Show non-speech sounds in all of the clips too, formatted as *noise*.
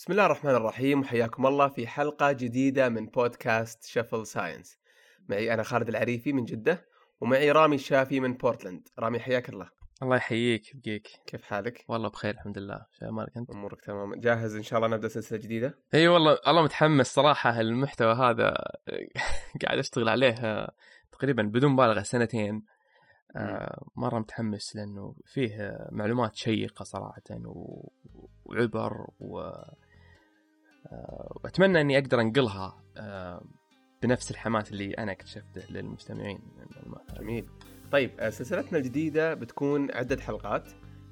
بسم الله الرحمن الرحيم وحياكم الله في حلقة جديدة من بودكاست Shuffle Science معي أنا خالد العريفي من جدة ومعي رامي الشافي من بورتلاند رامي حياك الله. الله يحييك يبقيك. كيف حالك؟ والله بخير الحمد لله. شو مالك أنت؟ أمورك تمام. جاهز إن شاء الله نبدأ سلسلة جديدة؟ إي والله الله متحمس صراحة. المحتوى هذا *laughs* قاعد أشتغل عليه تقريبا بدون مبالغة سنتين. آه، مرة متحمس لأنه فيه معلومات شيقة صراحة وعبر و آه، واتمنى إني أقدر أنقلها آه، بنفس الحماس اللي أنا اكتشفته للمستمعين. جميل. طيب آه، سلسلتنا الجديدة بتكون عدة حلقات.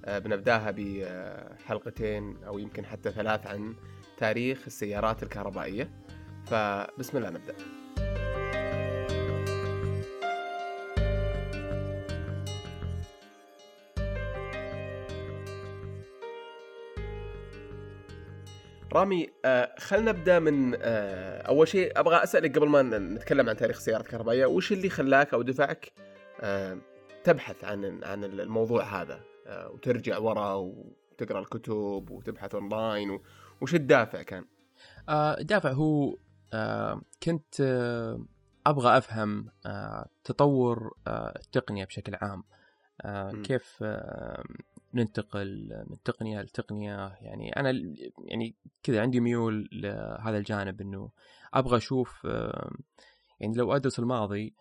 بنبدأها بحلقتين أو يمكن حتى ثلاث عن تاريخ السيارات الكهربائية. فبسم الله نبدأ. رامي آه خلينا نبدأ من آه أول شيء أبغى أسألك قبل ما نتكلم عن تاريخ السيارات الكهربائية وش اللي خلاك أو دفعك آه تبحث عن عن الموضوع هذا آه وترجع ورا وتقرأ الكتب وتبحث اونلاين وش الدافع كان؟ آه الدافع هو آه كنت آه أبغى أفهم آه تطور آه التقنية بشكل عام آه كيف آه ننتقل من تقنية لتقنيه يعني أنا يعني كذا عندي ميول لهذا الجانب إنه أبغى أشوف يعني لو أدرس الماضي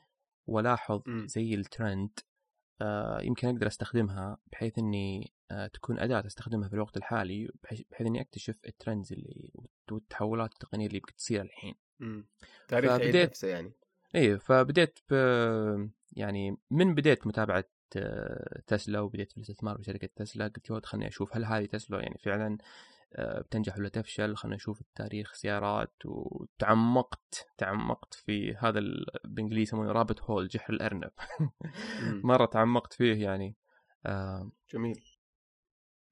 والاحظ زي الترند يمكن أقدر أستخدمها بحيث إني تكون أداة أستخدمها في الوقت الحالي بحيث إني أكتشف الترندز اللي والتحولات التقنية اللي بتصير الحين. تاريخ فبديت نفسه يعني. إيه فبديت ب يعني من بديت متابعة تسلا وبديت في الاستثمار بشركة تسلا قلت خلني أشوف هل هذه تسلا يعني فعلا آه، بتنجح ولا تفشل؟ خلنا نشوف التاريخ سيارات وتعمقت تعمقت في هذا بالإنجليزي يسمونه رابط هول جحر الأرنب. *laughs* مرة تعمقت فيه يعني آه. جميل.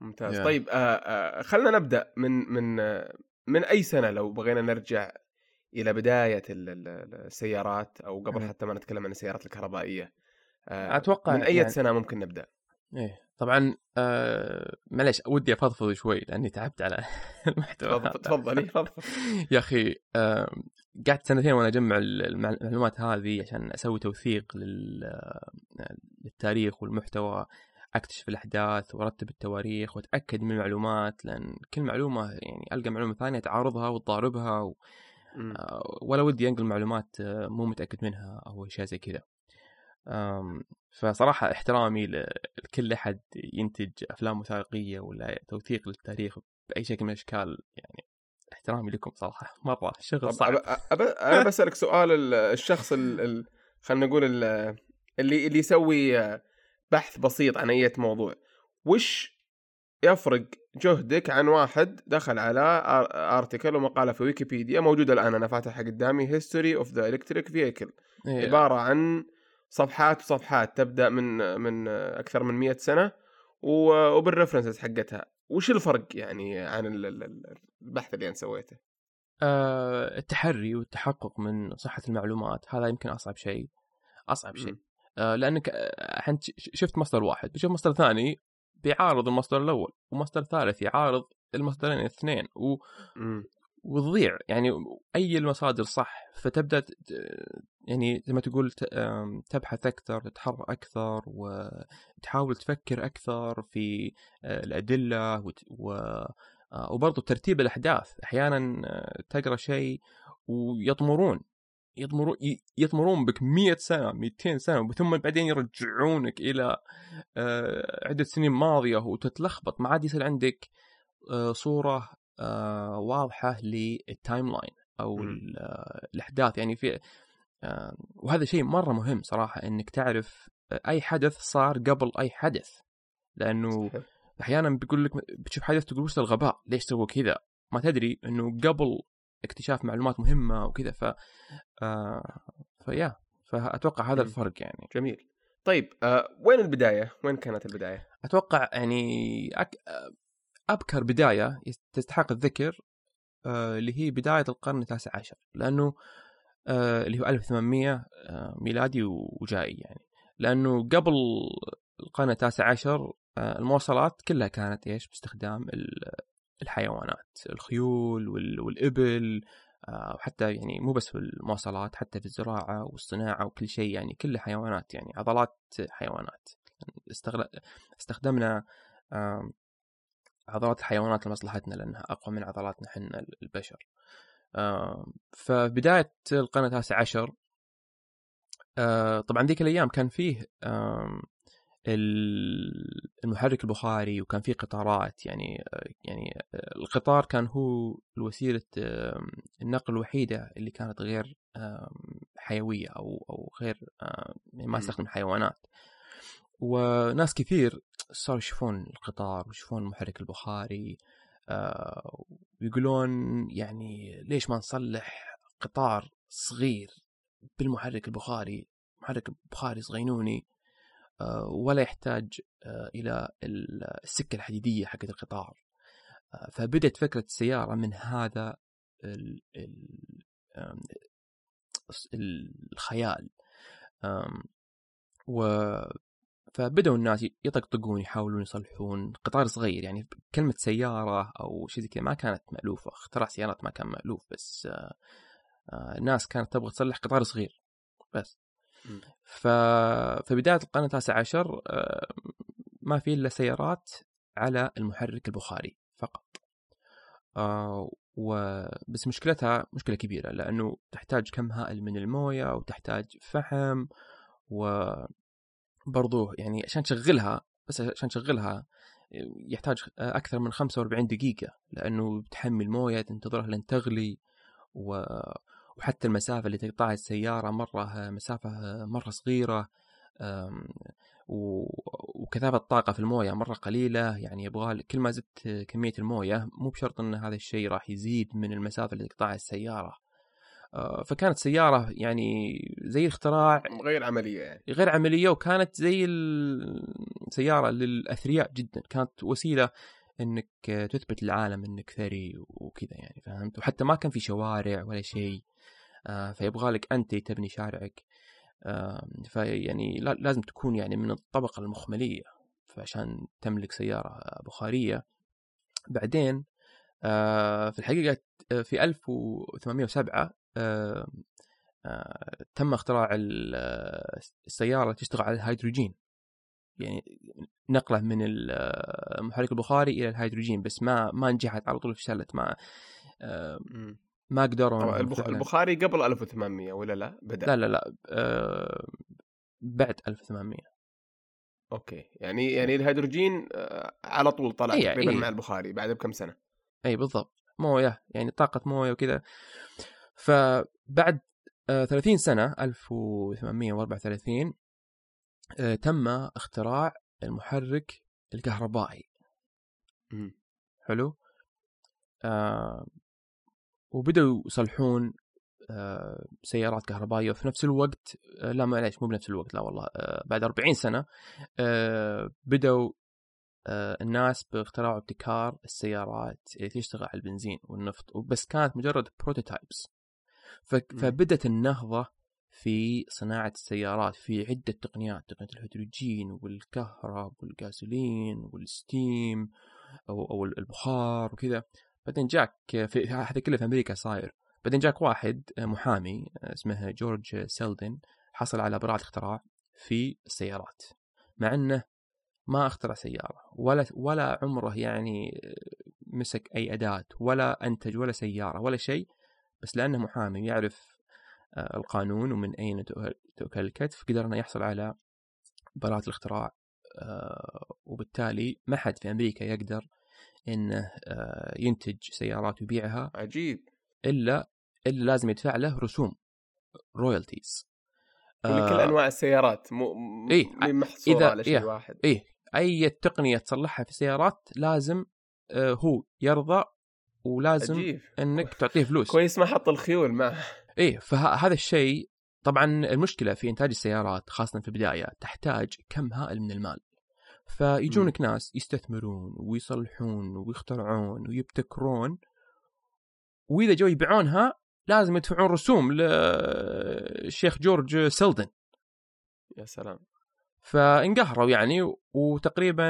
ممتاز. Yeah. طيب آه آه خلنا نبدأ من من آه من أي سنة لو بغينا نرجع إلى بداية السيارات أو قبل حتى ما نتكلم عن السيارات الكهربائية. آه، أتوقع من أي يعني... سنة ممكن نبدأ؟ إيه طبعا آه معلش ودي أفضفض شوي لأني تعبت على *laughs* المحتوى تفضل تفضل. *laughs* يا أخي آه قعدت سنتين وأنا أجمع المعلومات هذه عشان أسوي توثيق للتاريخ والمحتوى أكتشف الأحداث وأرتب التواريخ وأتأكد من المعلومات لأن كل معلومة يعني ألقى معلومة ثانية تعارضها وتضاربها و... آه ولا ودي أنقل معلومات آه، مو متأكد منها أو أشياء زي كذا. فصراحة احترامي لكل أحد ينتج أفلام وثائقية ولا توثيق للتاريخ بأي شكل من الأشكال يعني احترامي لكم صراحة. *laughs* مرة شغل صعب. أنا *laughs* بسألك سؤال الشخص خلينا نقول اللي اللي يسوي بحث بسيط عن أي موضوع وش يفرق جهدك عن واحد دخل على article ومقالة في ويكيبيديا موجودة الآن. أنا فاتحها قدامي history of the electric vehicle عبارة عن صفحات وصفحات تبدأ من من أكثر من 100 سنة وبال references حقتها. وش الفرق يعني عن البحث اللي انت سويته؟ أه التحري والتحقق من صحة المعلومات. هذا يمكن أصعب شيء. أصعب شيء. أه لأنك انت شفت مصدر واحد. بتشوف مصدر ثاني. بيعارض المصدر الأول ومصدر ثالث يعارض المصدرين الاثنين و... وتضيع. يعني أي المصادر صح فتبدأ يعني زي ما تقول تبحث أكثر تتحرى أكثر وتحاول تفكر أكثر في آه، الأدلة و آه، وبرضه ترتيب الأحداث. أحيانا آه، تقرأ شيء ويطمرون. يطمرون يطمرون بك 100 سنة 200 سنة ثم بعدين يرجعونك إلى عدة سنين ماضية وتتلخبط. ما عاد يصير عندك صورة واضحة لل timeline أو الأحداث. يعني في وهذا شيء مرة مهم صراحة إنك تعرف أي حدث صار قبل أي حدث. لأنه أحيانا بيقول لك بتشوف حدث تقول وش الغباء؟ ليش سووا كذا؟ ما تدري إنه قبل اكتشاف معلومات مهمة وكذا. ف آه فيا. فأتوقع هذا الفرق يعني. جميل. طيب آه وين البداية؟ وين كانت البداية؟ أتوقع يعني أك... أبكر بداية تستحق الذكر آه اللي هي بداية القرن التاسع عشر. لأنه آه اللي هو 1800 آه ميلادي وجائي يعني. لأنه قبل القرن التاسع عشر آه المواصلات كلها كانت إيش؟ باستخدام الحيوانات. الخيول وال- والإبل آه، وحتى يعني مو بس في المواصلات حتى في الزراعة والصناعة وكل شيء يعني كله حيوانات يعني عضلات حيوانات. استغل... استخدمنا عضلات الحيوانات لمصلحتنا لأنها أقوى من عضلاتنا حنا البشر. فبداية القرن التاسع عشر آه، طبعا ذيك الأيام كان فيه المحرك البخاري وكان فيه قطارات يعني يعني القطار كان هو الوسيلة آم، النقل الوحيدة اللي كانت غير حيوية أو أو غير يعني ما مم. تستخدم حيوانات. وناس كثير صاروا يشوفون القطار ويشوفون المحرك البخاري آه، ويقولون يعني ليش ما نصلح قطار صغير بالمحرك البخاري؟ محرك بخاري صغينوني ولا يحتاج آه، إلى ال- السكة الحديدية حقت القطار. آه، فبدت فكرة السيارة من هذا الخيال. و فبدأوا الناس يطقطقون يحاولون يصلحون. قطار صغير يعني كلمة سيارة أو شيء زي كذا ما كانت مألوفة. اختراع سيارات ما كان مألوف بس آه، آه، الناس كانت تبغى تصلح قطار صغير. بس. ف... فبداية القرن التاسع عشر آه، ما في إلا سيارات على المحرك البخاري فقط. آه، و... بس مشكلتها مشكلة كبيرة لأنه تحتاج كم هائل من الموية وتحتاج فحم وبرضو يعني عشان تشغلها بس عشان تشغلها يحتاج أكثر من 45 دقيقة لأنه بتحمل موية تنتظرها لين تغلي و... وحتى المسافة اللي تقطعها السيارة مرة مسافة مرة صغيرة أم، و- وكثافة الطاقة في الموية مرة قليلة يعني يبغى كل ما زدت كمية الموية مو بشرط أن هذا الشيء راح يزيد من المسافة اللي تقطعها السيارة. أه، فكانت سيارة يعني زي اختراع غير عملية يعني. غير عملية وكانت زي السياره للأثرياء جدا. كانت وسيلة إنك تثبت للعالم إنك ثري وكذا يعني فهمت؟ وحتى ما كان في شوارع ولا شيء. آه، فيبغى لك أنت تبني شارعك. آه، فيعني لا- لازم تكون يعني من الطبقة المخملية. فعشان تملك سيارة بخارية. بعدين آه، في الحقيقة آه، في 1807 آه، آه، تم اختراع ال- آه، السيارة تشتغل على الهيدروجين. يعني نقلة من المحرك البخاري إلى الهيدروجين. بس ما ما نجحت على طول فشلت ما آه،. ما قدروا البخاري قبل 1800 ولا لا؟ بدأ؟ لا لا لا آه، بعد 1800 أوكي يعني يعني الهيدروجين آه، على طول طلع إيه، تقريبا إيه. مع البخاري بعد بكم سنة. اي بالضبط. موية يعني طاقة موية وكذا. فبعد آه، 30 سنة 1834 آه، تم اختراع المحرك الكهربائي. مم. حلو؟ آه وبدأوا يصلحون آه سيارات كهربائية وفي نفس الوقت آه لا معليش مو بنفس الوقت لا والله آه بعد 40 سنة آه بدأوا الناس باختراع ابتكار السيارات اللي تشتغل على البنزين والنفط بس كانت مجرد بروتوتايبس. فبدت النهضة في صناعة السيارات في عدة تقنيات تقنية الهيدروجين والكهرب والغازولين وال steam أو, أو البخار وكذا بعدين جاك في هذا كله في أمريكا صاير. بعدين جاك واحد محامي اسمه جورج سيلدن حصل على براءة اختراع في السيارات. مع إنه ما اخترع سيارة ولا ولا عمره يعني مسك أي أداة ولا أنتج ولا سيارة ولا شيء بس لأنه محامي يعرف آه، القانون ومن أين تؤ- تؤكل الكتف قدر إنه يحصل على براءة الاختراع آه، وبالتالي ما حد في أمريكا يقدر إنه آه، ينتج سيارات ويبيعها عجيب. إلا إلا لازم يدفع له رسوم رويالتيز ولكل أنواع السيارات مو إيه، محصورة إذا- على شيء إيه. واحد. إيه أي تقنية تصلحها في السيارات لازم آه، هو يرضى ولازم عجيب. إنك تعطيه فلوس. كويس ما حط الخيول معه. إيه فهذا الشيء طبعا المشكلة في إنتاج السيارات خاصة في البداية تحتاج كم هائل من المال. فيجونك ناس يستثمرون ويصلحون ويخترعون ويبتكرون وإذا جو يبيعونها لازم يدفعون رسوم للشيخ جورج سيلدن. يا سلام. فانقهروا يعني وتقريبا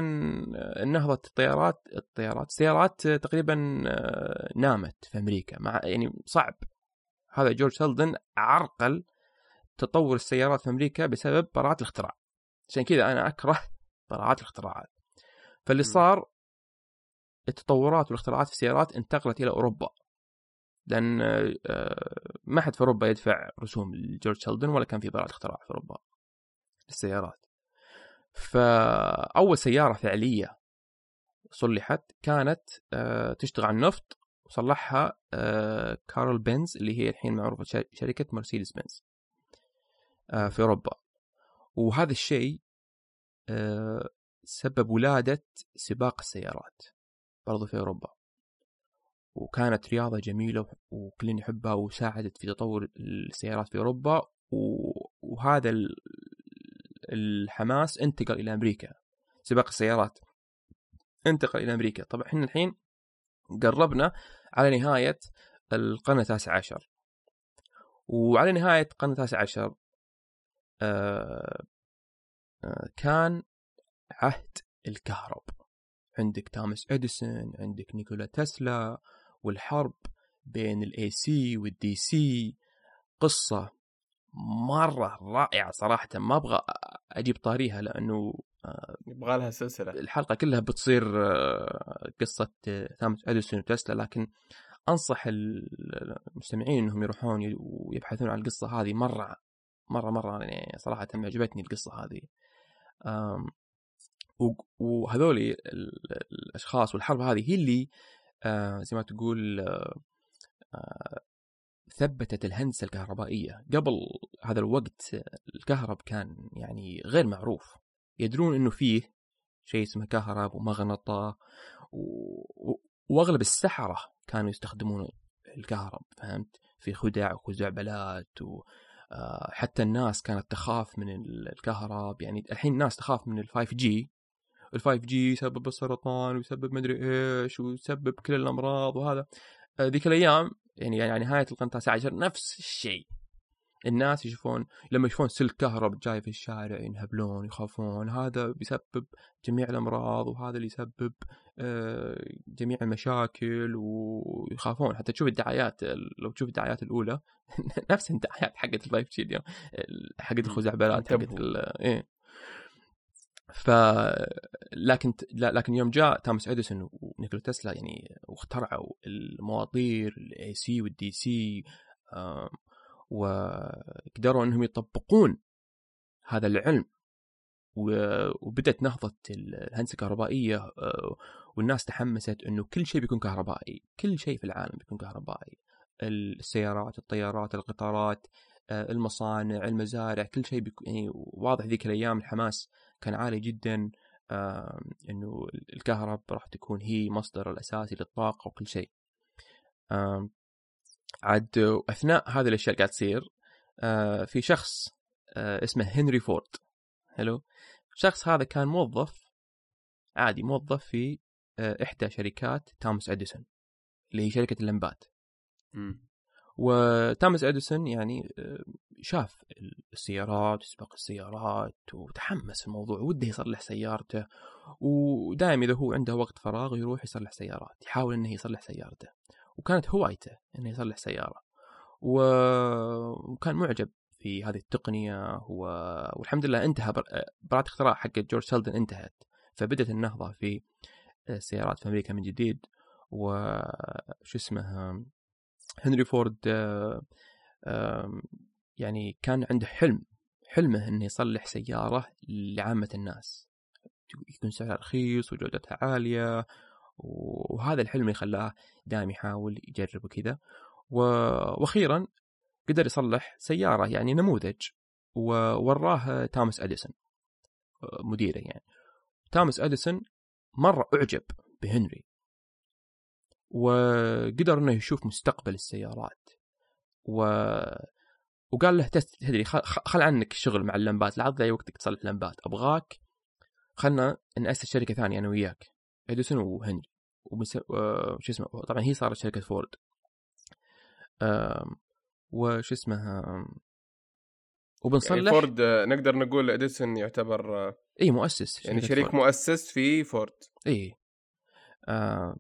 نهضة الطيارات الطيارات السيارات تقريبا آه، نامت في أمريكا. مع يعني صعب. هذا جورج سيلدن عرقل تطور السيارات في أمريكا بسبب براءات الاختراع. عشان كذا أنا أكره براءات الاختراعات. فاللي صار التطورات والاختراعات في السيارات انتقلت إلى أوروبا. لأن آه، ما حد في أوروبا يدفع رسوم لجورج سيلدن ولا كان في براءة اختراع في أوروبا للسيارات. فأول سيارة فعلية صلحت كانت آه، تشتغل على النفط وصلحها آه، كارل بنز اللي هي الحين معروفة شركة مرسيدس بنز في أوروبا. وهذا الشيء سبب ولادة سباق السيارات برضو في أوروبا. وكانت رياضة جميلة وكلنا يحبها وساعدت في تطور السيارات في أوروبا. وهذا الحماس انتقل إلى أمريكا. سباق السيارات انتقل إلى أمريكا. طبعا إحنا الحين قربنا على نهاية القرن التاسع عشر. وعلى نهاية القرن التاسع عشر آه آه كان عهد الكهرب. عندك توماس إديسون عندك نيكولا تسلا والحرب بين الاي سي والدي سي قصة مرة رائعة صراحة. ما أبغى أجيب طاريها لأنه آه، يبغى لها سلسلة. الحلقة كلها بتصير آه، قصة توماس إديسون وتسلا لكن أنصح المستمعين إنهم يروحون ويبحثون عن القصة هذه مرة مرة مرة يعني صراحة عجبتني القصة هذه. وهذول الأشخاص والحرب هذه هي اللي زي ما تقول ثبتت الهندسة الكهربائية. قبل هذا الوقت الكهرب كان يعني غير معروف. يدرون إنه فيه شيء اسمه كهرب ومغنطة و... وأغلب السحرة كانوا يستخدمون الكهرب فهمت؟ في خدع وخزعبلات و... آه، حتى الناس كانت تخاف من الكهرب. يعني الحين الناس تخاف من ال 5 جي ال 5 جي يسبب السرطان ويسبب مدري إيش ويسبب كل الأمراض وهذا. آه، ذيك الأيام يعني يعني نهاية القرن التاسع عشر نفس الشيء. الناس يشوفون لما يشوفون سلك كهرب جاي في الشارع ينهبلون يخافون. هذا بيسبب جميع الأمراض وهذا اللي يسبب آه، جميع المشاكل ويخافون. حتى تشوف الدعايات لو تشوف الدعايات الأولى *laughs* نفس الدعايات حقت ال 5G اليوم حقت الخزعبلات حقت إيه. ف لكن لكن يوم جاء توماس اديسون ونيكولا تسلا يعني واخترعوا المواطير الاي سي والدي سي وقدروا أنهم يطبقون هذا العلم وبدت نهضة الهندسة الكهربائية آه، والناس تحمست إنه كل شيء بيكون كهربائي، كل شيء في العالم بيكون كهربائي. السيارات، الطيارات، القطارات، آه، المصانع، المزارع، كل شيء بيكون يعني واضح ذيك الأيام الحماس كان عالي جدا إنه الكهرب راح تكون هي مصدر الأساسي للطاقة وكل شيء عاد أثناء هذه الأشياء قاعد تصير آه، في شخص آه، اسمه هنري فورد. حلو؟ الشخص هذا كان موظف عادي موظف في آه، إحدى شركات توماس أديسون اللي هي شركة اللمبات. وتامس أديسون يعني شاف السيارات وسباق السيارات وتحمس الموضوع وده يصلح سيارته. ودائما إذا هو عنده وقت فراغ يروح يصلح سيارات يحاول إنه يصلح سيارته. وكانت هوايته إنه يصلح سيارة. وكان معجب في هذه التقنية و... والحمد لله انتهى براءة اختراع حق جورج سيلدن انتهت. فبدت النهضة في السيارات في أمريكا من جديد. وش اسمه هنري فورد يعني كان عنده حلم حلمه إنه يصلح سيارة لعامة الناس. يكون سعرها رخيص وجودتها عالية وهذا الحلم اللي خلاه دائما يحاول يجرب وكذا وأخيرا قدر يصلح سيارة يعني نموذج ووراه تامس أديسون مديره يعني. تامس أديسون مرة أعجب بهنري. وقدر إنه يشوف مستقبل السيارات. و وقال له تدري خل عنك الشغل مع اللمبات لا تضيع وقتك تصلح لمبات أبغاك خلنا نأسس شركة ثانية أنا وياك. أديسون وهنري. وش اسمه طبعا هي صارت شركة فورد وش اسمها وبنصلح يعني فورد آه، نقدر نقول أديسون يعتبر آه، إي مؤسس يعني شريك فورد. مؤسس في فورد إي آه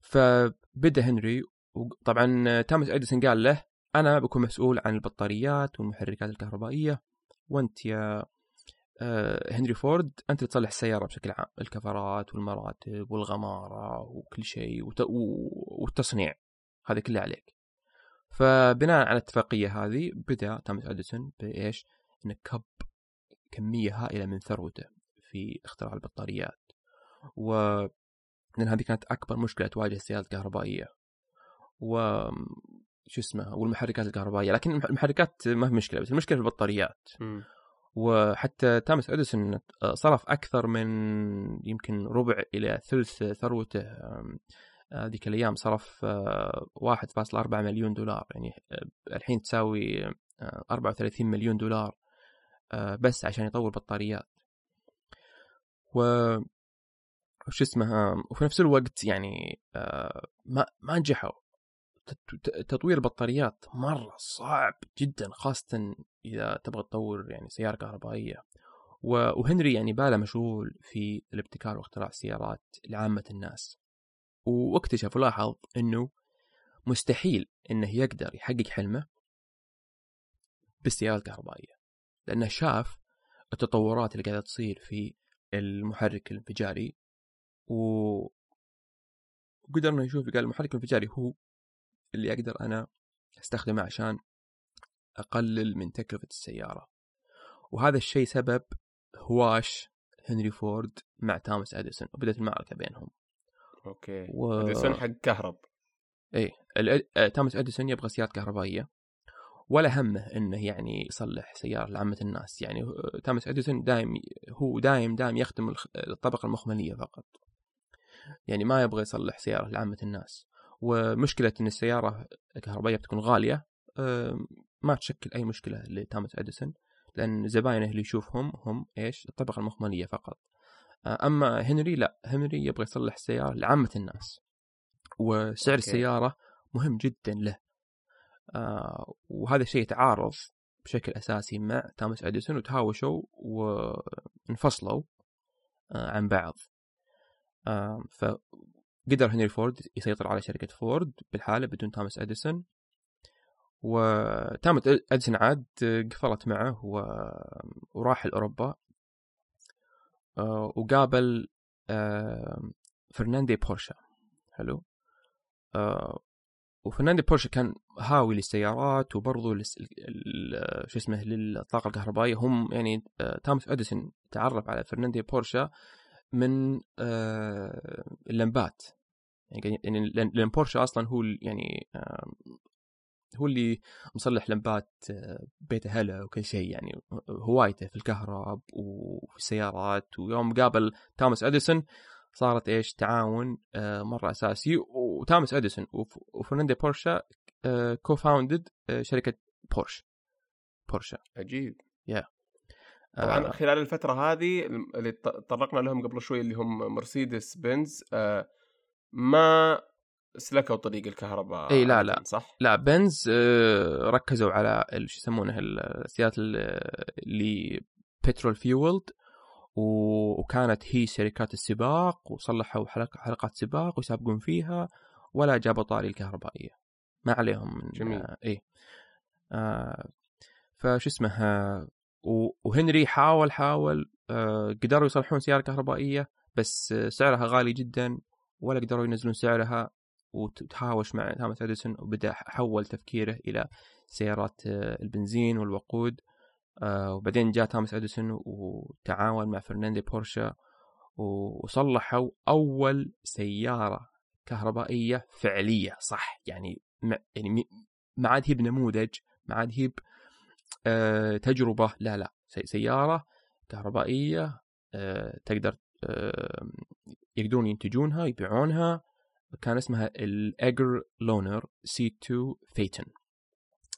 فبدأ هنري وطبعا تامس أديسون قال له أنا بكون مسؤول عن البطاريات والمحركات الكهربائية وأنت يا آه هنري فورد أنت اللي تصلح السيارة بشكل عام الكفرات والمراتب والغمارة وكل شيء والتصنيع هذا كله عليك. فبناء على الاتفاقية هذه بدأ تامس أديسون بإيش؟ إنه كب كمية هائلة من ثروته في اختراع البطاريات. و لأن هذه كانت أكبر مشكلة تواجه السيارات الكهربائية. و شو اسمه والمحركات الكهربائية. لكن المح- المحركات ما في مشكلة بس المشكلة في البطاريات. مم. وحتى تامس أديسون صرف أكثر من يمكن ربع إلى ثلث ثروته. أم، آه، الأيام صرف آه، 1.4 مليون دولار. يعني آه، الحين تساوي آه، 34 مليون دولار آه، بس عشان يطور بطاريات. و وش اسمها وفي نفس الوقت يعني آه، ما ما نجحوا. تطوير البطاريات مرة صعب جدا خاصة إذا تبغى تطور يعني سيارة كهربائية. و- وهنري يعني باله مشغول في الابتكار واختراع السيارات لعامة الناس. واكتشف ولاحظ إنه مستحيل إنه يقدر يحقق حلمه بالسيارة الكهربائية لأنه شاف التطورات اللي قاعدة تصير في المحرك الانفجاري. و وقدرنا نشوف قال المحرك الانفجاري هو اللي أقدر أنا أستخدمه عشان أقلل من تكلفة السيارة. وهذا الشيء سبب هواش هنري فورد مع توماس أديسون وبدأت المعركة بينهم. أوكي. و... أديسون حق كهرب. إيه ال- آه، توماس أديسون يبغى سيارات كهربائية. ولا همه إنه يعني يصلح سيارة لعامة الناس. يعني توماس أديسون دايم هو دايم دايم يخدم الطبقة المخملية فقط. يعني ما يبغى يصلح سيارة لعامة الناس. ومشكلة إن السيارة الكهربائية بتكون غالية ما تشكل أي مشكلة لتوماس أديسون لأن زباينه اللي يشوفهم هم إيش؟ الطبقة المخملية فقط. آه، أما هنري لا هنري يبغى يصلح السيارة لعامة الناس وسعر أوكي. السيارة مهم جدا له. آه وهذا الشيء يتعارض بشكل أساسي مع توماس أديسون وتهاوشوا وانفصلوا آه عن بعض. آه فقدر هنري فورد يسيطر على شركة فورد بالحالة بدون توماس أديسون. وتامس أديسون عاد قفلت معه و... وراح لأوروبا. آه وقابل آه فرناندي بورشا. حلو. آه وفرناندي بورشا كان هاوي للسيارات وبرضه لس... شو اسمه للطاقة الكهربائية. هم يعني تامس أديسون تعرف على فرناندي بورشا من آه اللمبات. يعني يعني لأن بورشا أصلا هو يعني آه هو اللي مصلح لمبات آه، بيت أهله وكل شيء يعني. هوايته في الكهرب وفي السيارات ويوم قابل توماس أديسون صارت إيش؟ تعاون آه، مرة أساسي. وتامس أديسون وف- وفرناندو بورشا co-founded شركة بورش. بورشا عجيب. آه، طبعا خلال الفترة هذه اللي ط- طرقنا لهم قبل شوي اللي هم مرسيدس بنز آه، ما سلكوا طريق الكهرباء إي، لا، لا. صح؟ لا بنز آه، ركزوا على شو يسمونه ال- السيارات ال- اللي petrol fueled وكانت هي شركات السباق وصلحوا حلق حلقات سباق ويسابقون فيها ولا جابوا طاري الكهربائية ما عليهم من جميل. آه إيه آه فشو اسمه آه، وهنري حاول حاول آه قدروا يصلحون سيارة كهربائية بس سعرها غالي جدا ولا قدروا ينزلون سعرها وتهاوش مع توماس أديسون وبدأ حول تفكيره إلى سيارات آه، البنزين والوقود آه، وبعدين جاء توماس أديسون وتعاون مع فرناندي بورشا وصلحوا أول سيارة كهربائية فعلية صح؟ يعني يعني ما عاد هي بنموذج ما عاد هي تجربة لا لا سي- سيارة كهربائية آه، تقدر آه، يقدرون ينتجونها يبيعونها كان اسمها ال Egger-Lohner C 2 Phaeton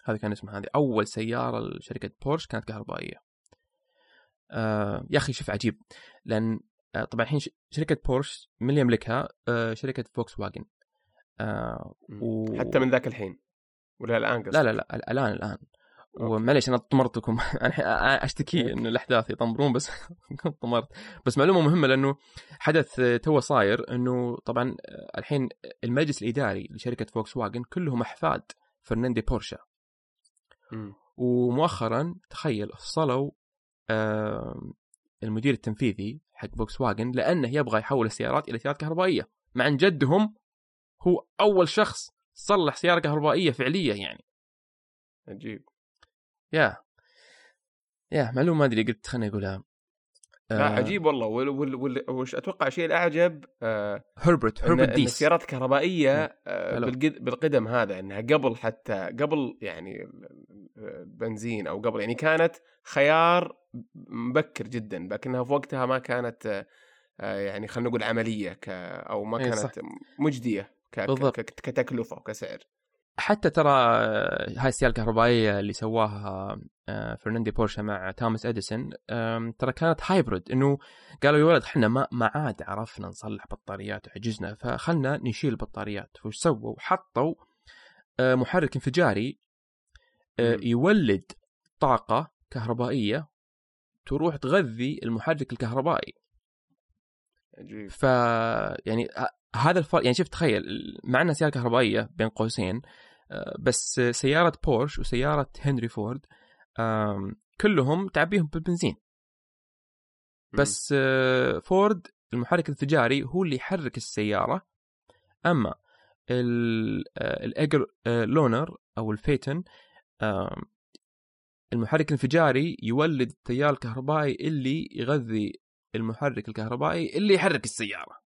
هذا كان اسمها هذه أول سيارة لشركة بورش كانت كهربائية. آه يا أخي شوف عجيب لأن آه طبعا الحين شركة بورش من اللي يملكها؟ آه شركة فوكس واجن آه و... حتى من ذاك الحين ولا الآن قصدك؟ لا لا لا ال- الآن الآن. ومعليش أنا طمرتكم. *laughs* أنا أشتكي إن الأحداث يطمرون بس *laughs* طمرت. بس معلومة مهمة لأنه حدث تو صاير إنه طبعا الحين المجلس الإداري لشركة فوكس واجن كلهم أحفاد فرناندي بورشا. ومؤخرا تخيل فصلوا المدير التنفيذي حق فوكس واجن لأنه يبغى يحول السيارات إلى سيارات كهربائية. مع أن جدهم هو أول شخص صلح سيارة كهربائية فعليه يعني. عجيب. يا يا معلومة ما أدري قلت خليني أقولها. لا آه، عجيب والله. وال وال وال وش أتوقع الشيء الأعجب آه هربرت هربرت ديس. السيارات الكهربائية آه. بالقد بالقدم هذا إنها قبل حتى قبل يعني بنزين أو قبل يعني كانت خيار مبكر جدا لكنها في وقتها ما كانت آه، آه، يعني خلينا نقول عملية ك أو ما إيه، صح. كانت مجدية ك- بالضبط. كتكلفة وكسعر. حتى ترى آه، هاي السيارة الكهربائية اللي سواها آه، فرناندي بورشا مع توماس اديسون ترى كانت hybrid إنه قالوا يا ولد إحنا ما ما عاد عرفنا نصلح بطاريات وعجزنا فخلنا نشيل البطاريات. فوش سووا؟ حطوا آه، محرك انفجاري. يولد طاقة كهربائية تروح تغذي المحرك الكهربائي. ف يعني هذا الفرق يعني شوف تخيل مع انها سيارة كهربائية بين قوسين آه، بس سيارة بورش وسيارة هنري فورد كلهم تعبيهم بالبنزين. بس آه، فورد المحرك الانفجاري هو اللي يحرك السيارة. أما ال- آه، آه، Lohner أو ال Phaeton المحرك الانفجاري يولد التيار الكهربائي اللي يغذي المحرك الكهربائي اللي يحرك السيارة.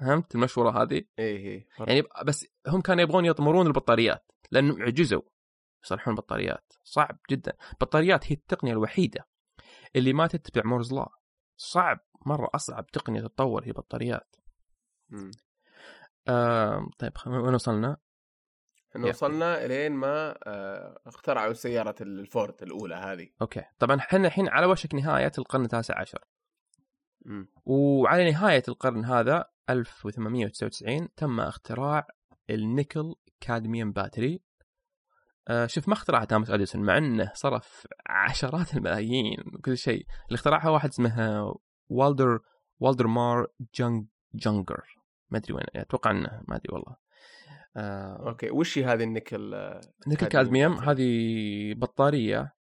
فهمت المشورة هذه إيه فرق. يعني بس هم كانوا يبغون يطمرون البطاريات لأنهم عجزوا يصلحون البطاريات صعب جدا البطاريات هي التقنية الوحيدة اللي ما تتبع Moore's Law صعب مرة أصعب تقنية تتطور هي البطاريات مم. آه طيب وين وصلنا؟ إحنا. وصلنا إلين ما آه اخترعوا سيارة الفورد الأولى هذه أوكي طبعا إحنا الحين على وشك نهاية القرن التاسع عشر مم. وعلى نهاية القرن هذا 1899 تم اختراع ال nickel cadmium battery. آه شوف ما اخترعها توماس أديسون مع إنه صرف عشرات الملايين وكل شيء. اللي اخترعها واحد اسمه والدر والدمار جونج جونجر. ما أدري وين أتوقع إنه ما أدري والله. آه أوكي وش هي هذه النكل آه، nickel cadmium. هذه بطارية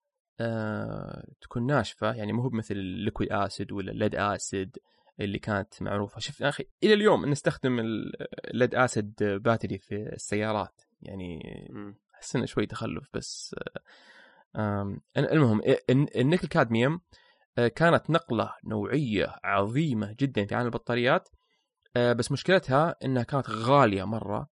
آه تكون ناشفة يعني مو هو بمثل ال liquid acid ولا ال lead acid اللي كانت معروفة. يا أخي إلى اليوم نستخدم ال lead acid battery في السيارات. يعني. أحس إنه شوي تخلف بس المهم ال- ال nickel cadmium آه، كانت نقلة نوعية عظيمة جدا في عالم البطاريات. آه، بس مشكلتها إنها كانت غالية مرة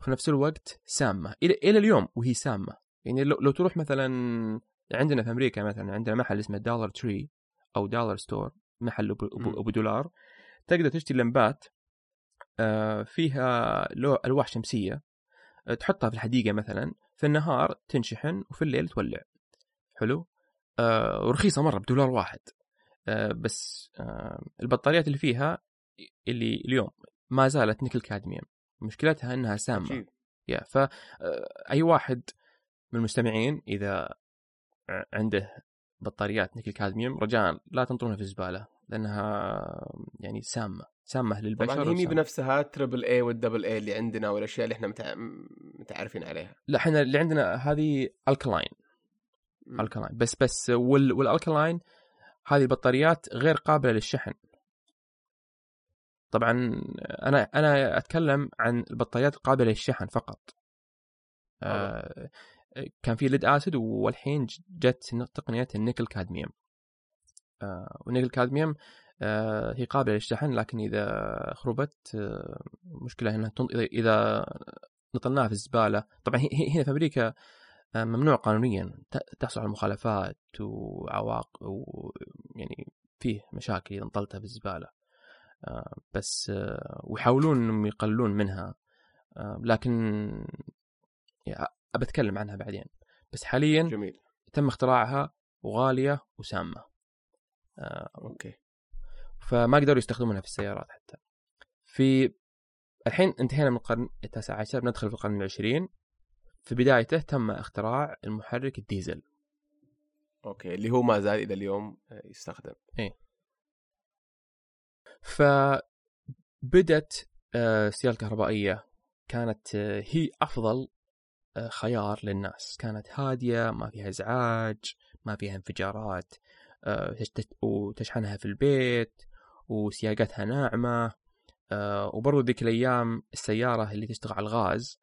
وفي نفس الوقت سامة. إلى اليوم وهي سامة. يعني لو, لو تروح مثلا عندنا في أمريكا مثلا عندنا محل اسمه Dollar Tree أو dollar store محل ابو, مم. أبو, أبو دولار. تقدر تشتري لمبات آه، فيها لو ألواح شمسية آه، تحطها في الحديقة مثلا في النهار تنشحن وفي الليل تولع. حلو؟ آه ورخيصة مرة بدولار واحد. بس البطاريات اللي فيها اللي اليوم ما زالت نيكل كادميوم. مشكلتها إنها سامة. يا ف أي واحد من المستمعين إذا عنده بطاريات نيكل كادميوم رجاء لا تنطرونها في الزباله لأنها يعني سامة سامة للبشر طبعا هي مي. بنفسها triple A وال double A اللي عندنا والأشياء اللي إحنا متع... متعارفين عليها. لا إحنا اللي عندنا هذه ال alkaline. ال alkaline بس بس وال وال alkaline هذه البطاريات غير قابلة للشحن. طبعا أنا أنا أتكلم عن البطاريات القابلة للشحن فقط. آه كان في lead acid والحين جت تقنية ال nickel cadmium. آه والنيكل كادميوم آه هي قابلة للشحن لكن إذا خربت آه مشكلة إنها تنط... إذا نطلناها في الزبالة. طبعا هنا في أمريكا ممنوع قانونيا. تحصل على مخالفات وعواقب ويعني فيه مشاكل إذا انطلتها في الزبالة. بس ويحاولون إنهم يقللون منها. لكن أتكلم عنها بعدين. بس حاليا جميل. تم اختراعها وغالية وسامة. أوكي. فما قدروا يستخدمونها في السيارات حتى. في الحين انتهينا من القرن التاسع عشر ندخل في القرن العشرين. في بدايته تم اختراع المحرك الديزل. أوكي اللي هو ما زال إلى اليوم آه، يستخدم. فبدت آه، السيارة الكهربائية كانت آه، هي أفضل آه، خيار للناس. كانت هادية ما فيها إزعاج ما فيها انفجارات. آه، وتشحنها في البيت وسياقتها ناعمة آه، وبرضو ذيك الأيام السيارة اللي تشتغل على الغاز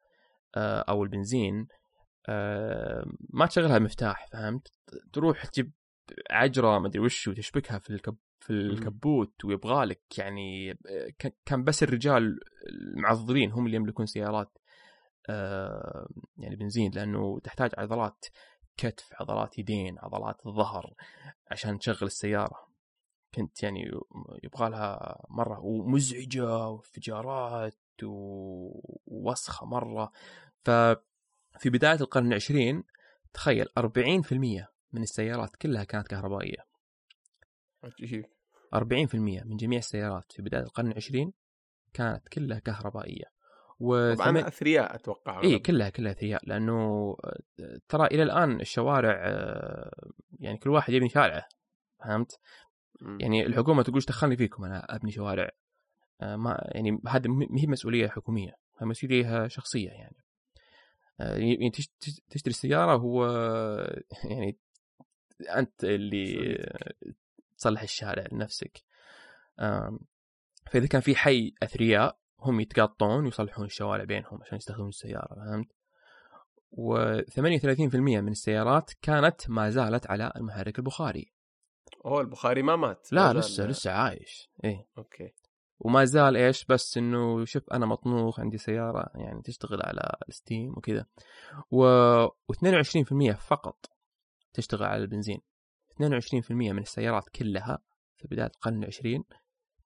آه، أو البنزين آه، ما تشغلها مفتاح فهمت؟ تروح تجيب عجرة ما أدري وش وتشبكها في الكب في الكبوت ويبغالك يعني آه، كان بس الرجال المعضلين هم اللي يملكون سيارات آه، يعني بنزين لأنه تحتاج عضلات كتف عضلات يدين عضلات الظهر عشان تشغل السيارة. كنت يعني يبغى لها مرة ومزعجة وانفجارات ووسخة مرة. ففي بداية القرن العشرين تخيل 40% من السيارات كلها كانت كهربائية. عجيب. 40% من جميع السيارات في بداية القرن العشرين كانت كلها كهربائية. طبعا وثمن... أثرياء أتوقع اي كلها كلها ثرياء لأنه آه، ترى إلى الآن الشوارع آه، يعني كل واحد يبني شارعه فهمت؟ يعني الحكومة تقول دخلني فيكم أنا أبني شوارع؟ آه، ما يعني هذه ما هي مسؤولية حكومية هي مسؤولية شخصية يعني. يعني تش- تش- تشتري سياره هو *laughs* يعني أنت اللي. تصلح الشارع لنفسك. فإذا كان في حي أثرياء هم يتقاطون ويصلحون الشوارع بينهم عشان يستخدمون السيارة فهمت؟ و38% من السيارات كانت ما زالت على المحرك البخاري. أوه البخاري ما مات لا ما زال- لسه لسه عايش إيه. أوكي. وما زال إيش بس إنه شوف أنا مطنوخ عندي سيارة يعني تشتغل على ال steam وكذا. و... و22% فقط تشتغل على البنزين. 22% من السيارات كلها في بداية القرن العشرين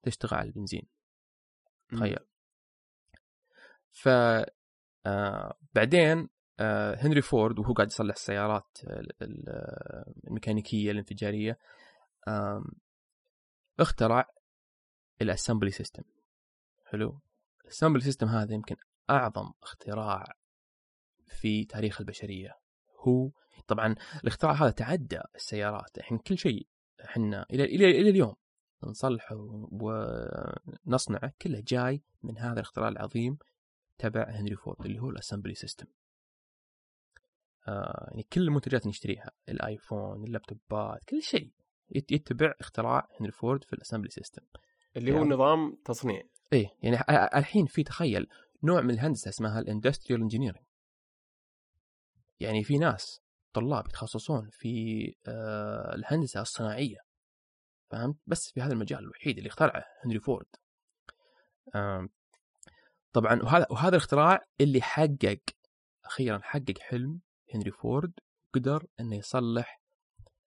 تشتغل على البنزين. تخيل. ف آه بعدين آه هنري فورد وهو قاعد يصلح السيارات ال- ال- الميكانيكية الانفجارية اخترع الاسمبلي سيستم حلو. ال assembly system هذا يمكن أعظم اختراع في تاريخ البشرية. هو طبعا الاختراع هذا تعدى السيارات. الحين كل شيء إحنا إلى إلى إلى اليوم نصلحه ونصنعه كله جاي من هذا الاختراع العظيم تبع هنري فورد اللي هو ال assembly system. آه يعني كل المنتجات اللي نشتريها الآيفون اللابتوبات كل شيء يت- يتبع اختراع هنري فورد في ال assembly system. اللي هو يعني- نظام تصنيع. إيه يعني الحين في تخيل نوع من الهندسة اسمها ال industrial engineering يعني في ناس طلاب يتخصصون في آه الهندسة الصناعية فهمت؟ بس في هذا المجال الوحيد اللي اخترعه هنري فورد. آم، طبعا وهذا وهذا الاختراع اللي حقق أخيرا حقق حلم هنري فورد قدر إنه يصلح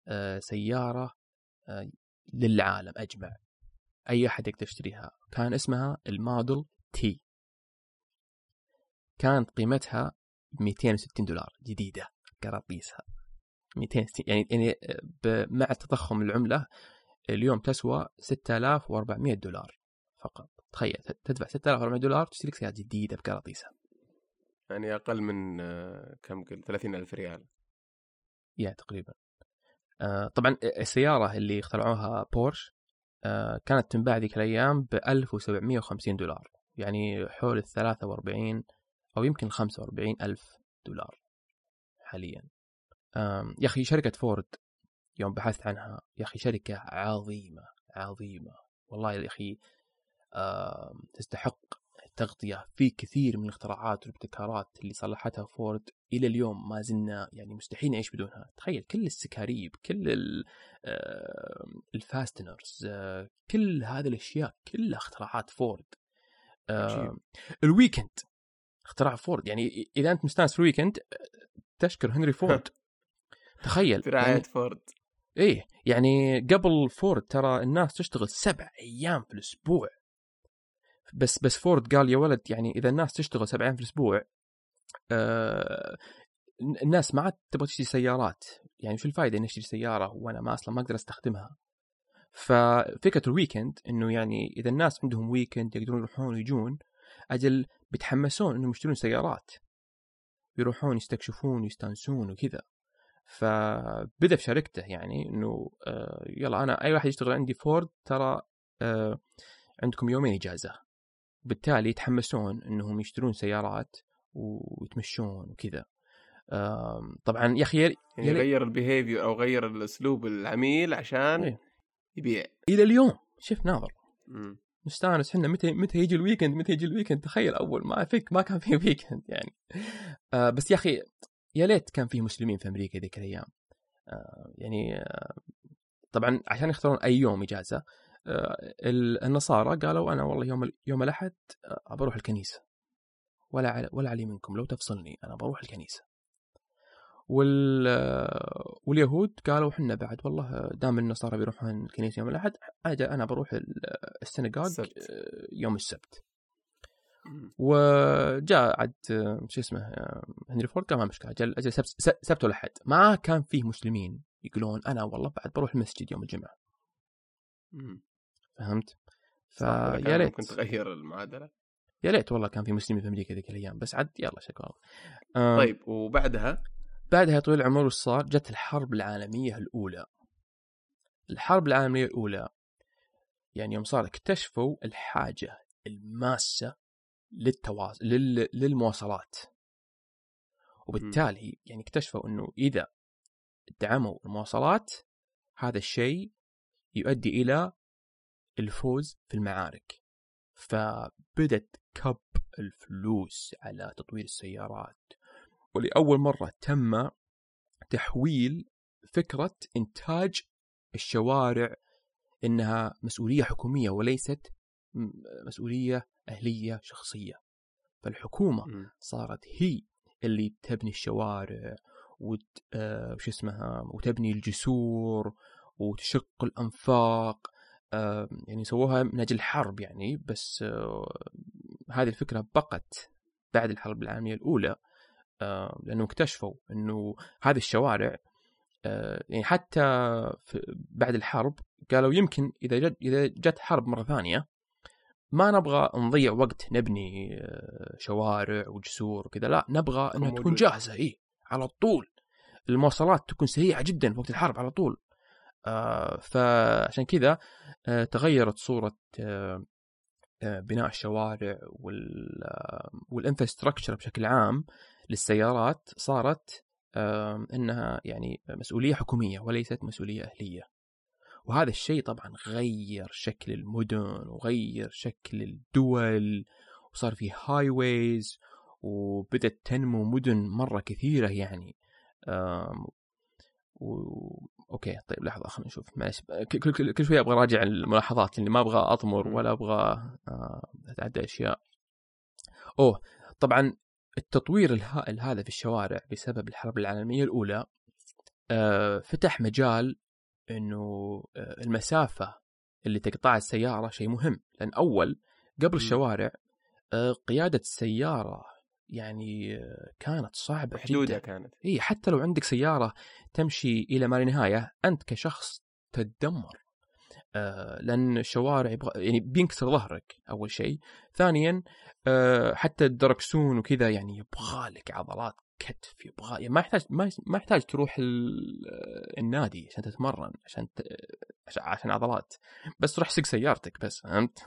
آه، سيارة آه، للعالم أجمع. أي أحد يقدر يشتريها. كان اسمها الموديل تي كانت قيمتها 260 دولار جديدة قراطيسها 260 يعني يعني مع تضخم العملة اليوم تسوى 6400 دولار فقط. تخيل تدفع 6400 دولار تشتري لك سيارة جديدة بقراطيسها يعني أقل من آه، كم قلت 30 ألف ريال. يا تقريبا. آه طبعا السيارة اللي اخترعوها بورش آه كانت تنباع ذيك الأيام ب 1750 دولار. يعني حول ال 43 أو يمكن 45 ألف دولار حاليا. يا أخي شركة فورد يوم بحثت عنها يا أخي شركة عظيمة عظيمة. والله يا أخي تستحق التغطية في كثير من الاختراعات والابتكارات اللي صلحتها فورد إلى اليوم ما زلنا يعني مستحيل نعيش بدونها. تخيل كل السكاريب كل ال fasteners آه، كل هذه الأشياء كلها اختراعات فورد. عجيب. ال weekend اختراع فورد. يعني إذا أنت مستانس في ال weekend تشكر هنري *laughs* فورد. تخيل برعايه يعني فورد. إيه يعني قبل فورد ترى الناس تشتغل سبع أيام في الأسبوع. بس بس فورد قال يا ولد يعني إذا الناس تشتغل سبع أيام في الأسبوع آه الناس ما عاد تبغى تشتري سيارات. يعني شو الفائده إني أشتري سيارة وأنا ما أصلا ما أقدر أستخدمها؟ ففكرة ال weekend إنه يعني إذا الناس عندهم weekend يقدرون يروحون ويجون أجل بيتحمسون إنهم يشترون سيارات. يروحون يستكشفون ويستانسون وكذا. فبدأ في شركته يعني إنه آه، يلا أنا أي واحد يشتغل عندي فورد ترى آه، عندكم يومين إجازة. بالتالي يتحمسون إنهم يشترون سيارات ويتمشون وكذا. طبعا يا أخي يعني غير ال behavior أو غير الأسلوب العميل عشان إيه. يبيع. إلى اليوم شوف ناظر. مم. نستانس إحنا متى متى يجي ال weekend متى يجي ال weekend تخيل أول ما فيك ما كان في weekend *laughs* يعني. آه بس يا أخي يا ليت كان في مسلمين في أمريكا ذيك الأيام. آه يعني آه طبعا عشان يختارون أي يوم إجازة آه النصارى قالوا أنا والله يوم يوم الأحد آه بروح الكنيسة ولا على ولا علي منكم لو تفصلني أنا بروح الكنيسة وال آه، واليهود قالوا إحنا بعد والله دام النصارى بيروحون الكنيسة يوم الأحد أنا بروح ال- السنغاج السبت. آه، يوم السبت. وجاء آه، شو اسمه آه، هنري فورد قال ما مشكلة أجل أجل سبت, سبت والأحد ما كان فيه مسلمين يقولون أنا والله بعد بروح المسجد يوم الجمعة مم. فهمت؟ فيا ليت ممكن تغير المعادلة؟ يا ليت والله كان في مسلمين في أمريكا ذيك الأيام بس عاد يلا شكرا آه، طيب وبعدها؟ بعدها طويل العمر وش صار؟ جت الحرب العالمية الأولى. الحرب العالمية الأولى. يعني يوم صار اكتشفوا الحاجة الماسة للتواصل لل... للمواصلات. وبالتالي يعني اكتشفوا إنه إذا دعموا المواصلات هذا الشيء يؤدي إلى الفوز في المعارك فبدت كب الفلوس على تطوير السيارات ولأول مرة تم تحويل فكرة إنتاج الشوارع إنها مسؤولية حكومية وليست مسؤولية أهلية شخصية فالحكومة. صارت هي اللي تبني الشوارع وت... آه... وش اسمها وتبني الجسور وتشق الأنفاق. يعني سووها من أجل الحرب يعني بس آه... هذه الفكرة بقت بعد الحرب العالمية الأولى آه... لأنه اكتشفوا أنه هذه الشوارع آه... يعني حتى. بعد الحرب قالوا يمكن إذا جت إذا جت حرب مرة ثانية ما نبغى نضيع وقت نبني آه، شوارع وجسور وكذا لا نبغى إنها تكون. جاهزة إي على طول المواصلات تكون سريعة جدا في وقت الحرب على طول فعشان كذا آه تغيرت صورة آه آه بناء الشوارع وال آه والانفراستراكشر بشكل عام للسيارات صارت آه إنها يعني مسؤولية حكومية وليست مسؤولية أهلية. وهذا الشيء طبعا غير شكل المدن وغير شكل الدول وصار في highways وبدت تنمو مدن مرة كثيرة يعني و... okay طيب لحظة خلينا نشوف. معلش كل, كل, كل شوية أبغى أراجع الملاحظات لاني ما أبغى أطمر ولا أبغى آه، أتعدى أشياء. أوه طبعا التطوير الهائل هذا في الشوارع بسبب الحرب العالمية الأولى آه، فتح مجال إنه آه، المسافة اللي تقطعها السيارة شيء مهم. لأن أول قبل. الشوارع آه، قيادة السيارة يعني كانت صعبة محدوده جدا. كانت. إي حتى لو عندك سيارة تمشي إلى ما لا نهايه أنت كشخص تتدمر. آه، لأن الشوارع يبغى يعني بينكسر ظهرك أول شيء. ثانيا آه، حتى الدركسون وكذا يعني يبغى لك عضلات كتف يبغى يعني ما يحتاج ما ما يحتاج تروح ال- النادي عشان تتمرن عشان ت... عشان- عضلات. بس تروح سق سيارتك بس فهمت.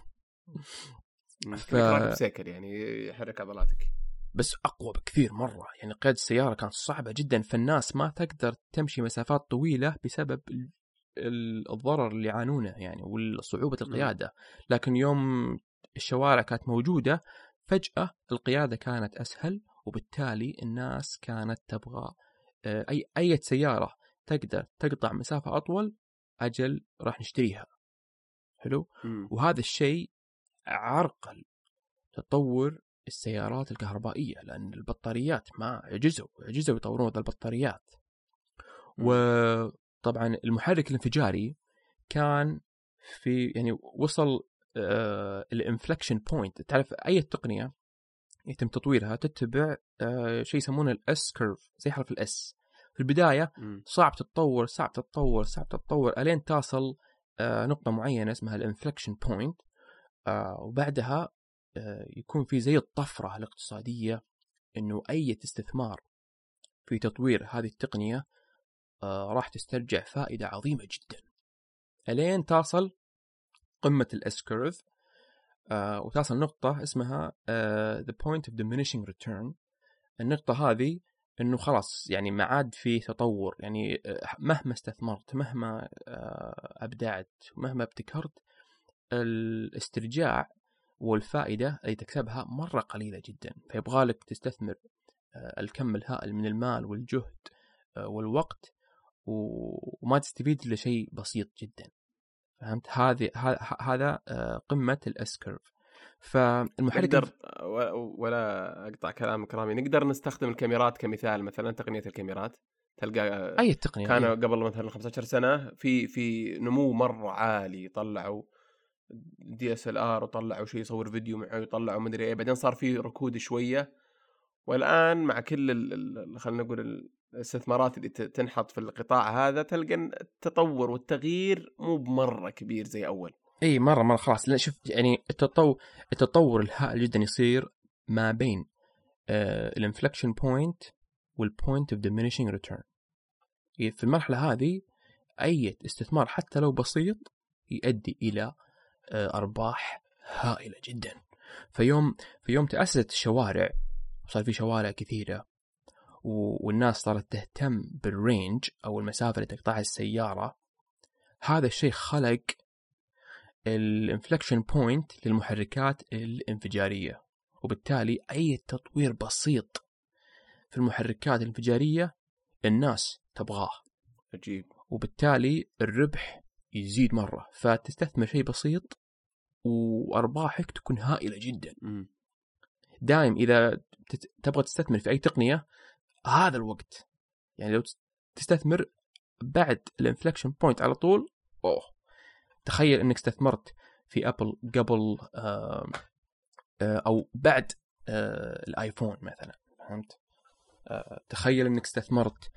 ف- سيكل يعني يحرك عضلاتك. بس أقوى بكثير مرة. يعني قيادة السيارة كانت صعبة جدا فالناس ما تقدر تمشي مسافات طويلة بسبب ال- ال- الضرر اللي يعانونه يعني وصعوبه القيادة. لكن يوم الشوارع كانت موجودة فجأة القيادة كانت أسهل وبالتالي الناس كانت تبغى آه، اي أي سيارة تقدر تقطع مسافة أطول أجل راح نشتريها. حلو. وهذا الشيء عرقل تطور السيارات الكهربائية لأن البطاريات ما عجزوا عجزوا يطورون البطاريات. وطبعا المحرك الانفجاري كان في يعني وصل ال inflection point تعرف أي تقنية يتم تطويرها؟ تتبع آه، شيء يسمونه ال S curve زي حرف ال S في البداية. صعب تتطور صعب تتطور صعب تتطور إلين تصل آه، نقطة معينة اسمها ال inflection point وبعدها آه، يكون في زي الطفرة الاقتصادية إنه أي استثمار في تطوير هذه التقنية آه راح تسترجع فائدة عظيمة جدا. إلين تصل قمة الإس كيرف آه وتصل نقطة اسمها آه the point of diminishing return. النقطة هذه إنه خلاص يعني ما عاد في تطور يعني مهما استثمرت مهما أبدعت مهما ابتكرت الاسترجاع والفائدة اللي تكسبها مرة قليلة جدا. فيبغى لك تستثمر آه، الكم الهائل من المال والجهد والوقت وما تستفيد إلا شيء بسيط جدا. فهمت؟ هذه هذا قمة ال S curve فالمحرك نقدر ولا أقطع كلامك رامي. نقدر نستخدم الكاميرات كمثال مثلا تقنية الكاميرات. تلقى أي تقنية؟ كان قبل مثلا 15 سنة في في نمو مرة عالي طلعوا DSLR وطلعوا شيء يصور فيديو معه ويطلعوا مدري إيه. بعدين صار في ركود شوية. والآن مع كل خلينا نقول الاستثمارات اللي تنحط في القطاع هذا تلقى التطور والتغيير مو بمرة كبير زي أول. إي مرة مرة. خلاص. لا شوف يعني التطور التطور الهائل جدا يصير ما بين ال inflection point وال point of diminishing return في المرحلة هذه أي استثمار حتى لو بسيط يؤدي إلى أرباح هائلة جدا. فيوم في يوم تأسست الشوارع صار في شوارع كثيرة والناس صارت تهتم بال range أو المسافة اللي تقطعها السيارة. هذا الشيء خلق ال inflection point للمحركات الانفجارية وبالتالي أي تطوير بسيط في المحركات الانفجارية الناس تبغاه. عجيب. وبالتالي الربح يزيد مرة فتستثمر شيء بسيط وأرباحك تكون هائلة جدا. دائم إذا تبغى تستثمر في أي تقنية هذا الوقت. يعني لو تستثمر بعد ال inflection point على طول أوه. تخيل إنك استثمرت في أبل قبل آه، أو بعد آه، الآيفون مثلا فهمت؟ آه، تخيل إنك استثمرت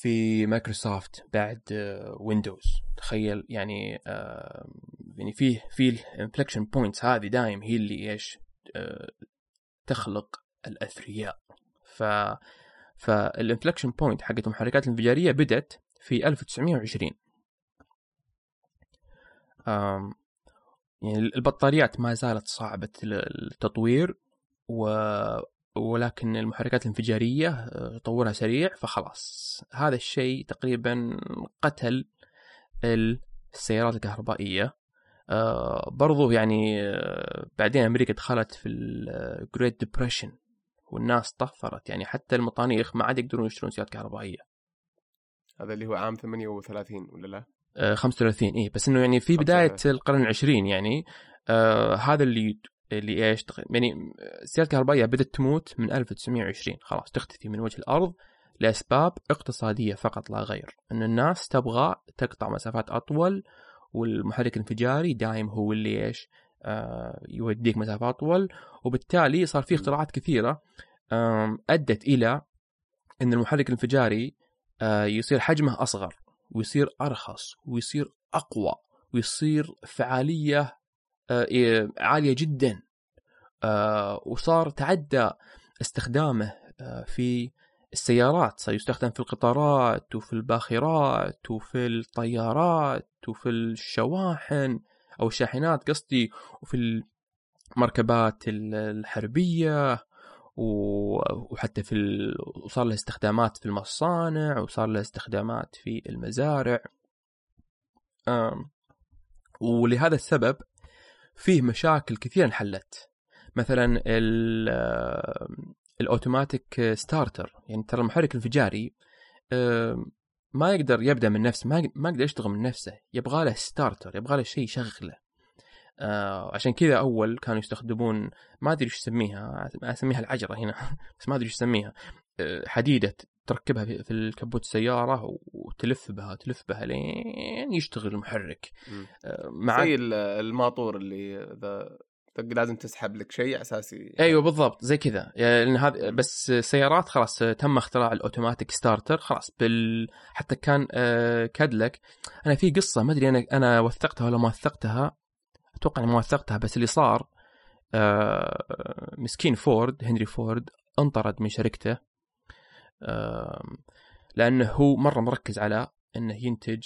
في مايكروسوفت بعد ويندوز تخيل يعني يعني فيه في ال inflection points هذه دايم هي اللي إيش تخلق الأثرياء. ف فال inflection point حقت المحركات الانفجارية بدت في 1920 يعني البطاريات ما زالت صعبة التطوير و ولكن المحركات الانفجارية آه، تطورها سريع فخلاص. هذا الشيء تقريبا قتل السيارات الكهربائية. آه، برضو يعني آه، بعدين أمريكا دخلت في ال Great Depression والناس طفرت. يعني حتى المطانيخ ما عاد يقدرون يشترون سيارات كهربائية. هذا اللي هو عام 38 ولا لا؟ 35 اي بس إنه يعني في بداية القرن العشرين يعني. آه هذا اللي اللي إيش يعني السيارات الكهربائيه بدأت تموت من 1920 خلاص تختفي من وجه الأرض لأسباب اقتصادية فقط لا غير. إن الناس تبغى تقطع مسافات أطول والمحرك الانفجاري دايم هو اللي إيش آه يوديك مسافات أطول. وبالتالي صار في اختراعات كثيرة آه أدت إلى إن المحرك الانفجاري آه يصير حجمه أصغر ويصير أرخص ويصير أقوى ويصير فعالية إيه، عالية جدا آه، وصار تعدى استخدامه آه، في السيارات صار يستخدم في القطارات وفي الباخرات وفي الطيارات وفي الشواحن أو الشاحنات قصدي وفي المركبات الحربية وحتى في ال... وصار له استخدامات في المصانع وصار له استخدامات في المزارع. ولهذا السبب فيه مشاكل كثيرة انحلت. مثلا ال automatic starter يعني ترى المحرك الانفجاري ما يقدر يبدأ من نفسه ما ما يقدر يشتغل من نفسه يبغى له starter يبغى له شيء يشغله. آه عشان كذا أول كانوا يستخدمون ما أدري إيش اسميها أسميها العجرة هنا *laughs* بس ما أدري إيش اسميها آه حديدة تركبها في الكبوت السيارة وتلف بها تلف بها لين يشتغل المحرك. آه مع زي الماطور اللي إذا لازم تسحب لك شيء اساسي أيوه بالضبط زي كذا. يعني هذا بس سيارات خلاص تم اختراع ال automatic starter خلاص بال حتى كان آه Cadillac. أنا في قصة ما أدري أنا أنا وثقتها ولا ما وثقتها. أتوقع اني ما وثقتها بس اللي صار آه مسكين فورد هنري فورد انطرد من شركته. لأنه هو مرة مركز على إنه ينتج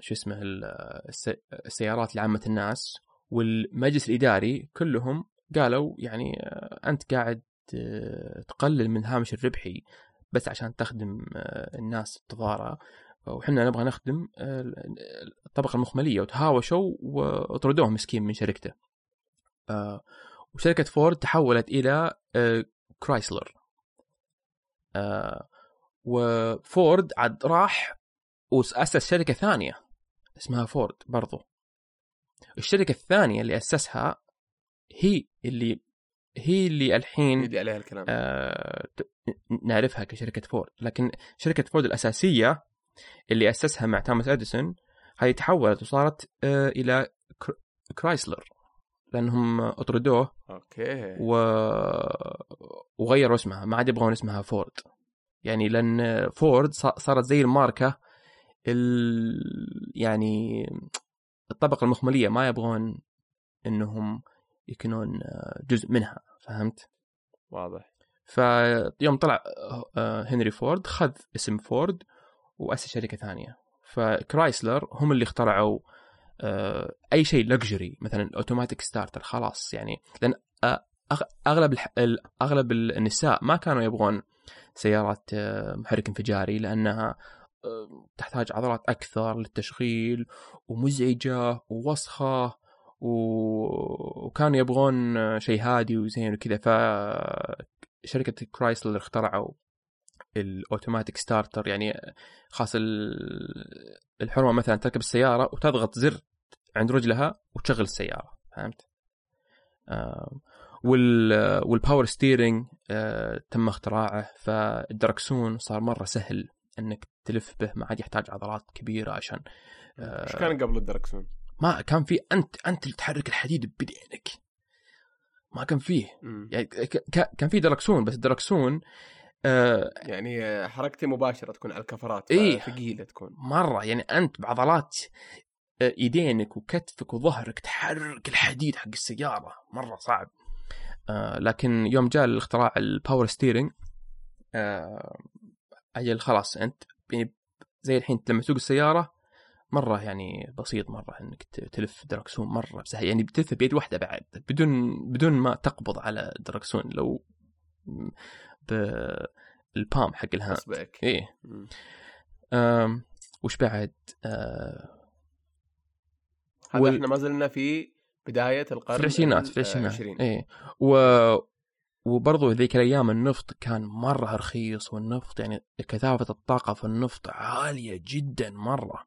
شو اسمه ال- الس- السيارات لعامة الناس والمجلس الإداري كلهم قالوا يعني آه، أنت قاعد آه، تقلل من هامش الربحي بس عشان تخدم آه، الناس التضارة وحنا نبغى نخدم الطبقة المخملية وتهاوشوا وطردوه مسكين من شركته. وشركة فورد تحولت إلى كرايسلر وفورد عاد راح وأسس شركة ثانية اسمها فورد برضو. الشركة الثانية اللي أسسها هي اللي هي اللي الحين يدي عليها الكلام. آه، نعرفها كشركة فورد. لكن شركة فورد الأساسية اللي أسسها مع توماس إديسون هاي تحولت وصارت آه، كر- كرايسلر. لأنهم أطردوه أوكي. و... وغيروا اسمها. ما عاد يبغون اسمها فورد. يعني لأن فورد صارت زي الماركة ال... يعني الطبقة المخملية. ما يبغون إنهم يكونون جزء منها. فهمت؟ واضح. فيوم طلع آه، هنري فورد خذ اسم فورد وأسس شركة ثانية. فكرايسلر هم اللي اخترعوا آه، أي شيء luxury مثلا ال automatic starter خلاص يعني لأن آه، أغلب أغلب النساء ما كانوا يبغون سيارات آه، محرك انفجاري لأنها آه، تحتاج عضلات أكثر للتشغيل ومزعجة ووسخة وكانوا يبغون آه، شيء هادي وزين وكذا فشركه كرايسلر اخترعوا ال automatic starter يعني خاص ال- الحرمه مثلا تركب السيارة وتضغط زر عند رجلها وتشغل السيارة فهمت؟ آه وال وال power steering آه تم اختراعه فالدركسون صار مرة سهل إنك تلف به ما عاد يحتاج عضلات كبيرة عشان آه، إيش كان قبل الدركسون؟ ما كان في أنت أنت اللي تحرك الحديد بدينك ما كان فيه. يعني كان في دركسون بس الدركسون آه يعني آه، حركتي مباشرة تكون على الكفرات إيه. ثقيله تكون مرة يعني أنت بعضلات آه، ايدينك وكتفك وظهرك تحرك الحديد حق السيارة مرة صعب آه لكن يوم جاء الاختراع ال power steering آه أجل خلاص أنت يعني زي الحين لما تسوق السيارة مرة يعني بسيط مرة إنك تلف دركسون مرة سهل يعني بتلف بيد واحدة بعد بدون بدون ما تقبض على الدركسون لو بالبام حق الهاند. اصبعك إيه. أم وش بعد؟ آه هذا وال- إحنا ما زلنا في بداية القرن في العشرينات ال- في العشرينات العشرين. إيه و وبرضو ذيك الأيام النفط كان مرة رخيص والنفط يعني كثافة الطاقة في النفط عالية جدا مرة.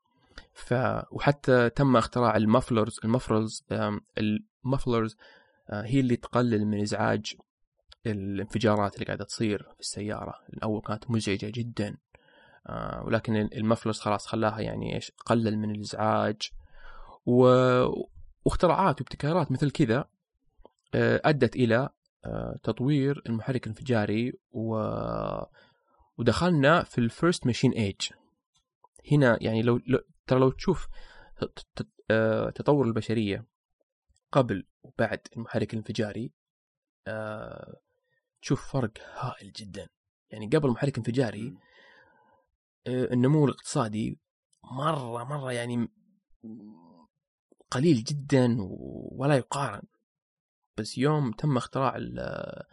ف وحتى تم اختراع المفلرز المفرلز آم، المفلرز آه، هي اللي تقلل من إزعاج الانفجارات اللي قاعدة تصير في السيارة. الأول كانت مزعجة جدا آه، ولكن المفلرز خلاص خلاها يعني إيش قلل من الإزعاج. و... واختراعات وابتكارات مثل كذا آه، أدت إلى آه، تطوير المحرك الانفجاري و... ودخلنا في ال first machine age هنا يعني لو, لو ترى لو تشوف آه، تطور البشرية قبل وبعد المحرك الانفجاري آه، تشوف فرق هائل جدا. يعني قبل المحرك الانفجاري مم. آه، النمو الاقتصادي مرة مرة يعني قليل جدا ولا يقارن. بس يوم تم اختراع ال-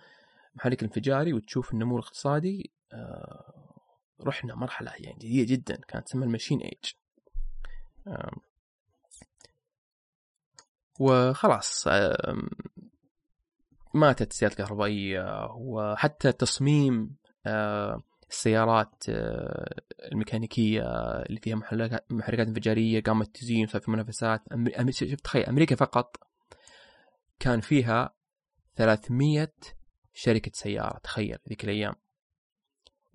المحرك الانفجاري وتشوف النمو الاقتصادي آه، رحنا مرحلة يعني جديدة جدا كانت تسمى الماشين إيج. وخلاص ماتت السيارات الكهربائية وحتى تصميم آه، السيارات آه، الميكانيكية اللي فيها محركات انفجارية قامت تزين وصار في منافسات شوف تخيل أمريكا فقط كان فيها 300 شركة سيارة تخيل ذيك الأيام.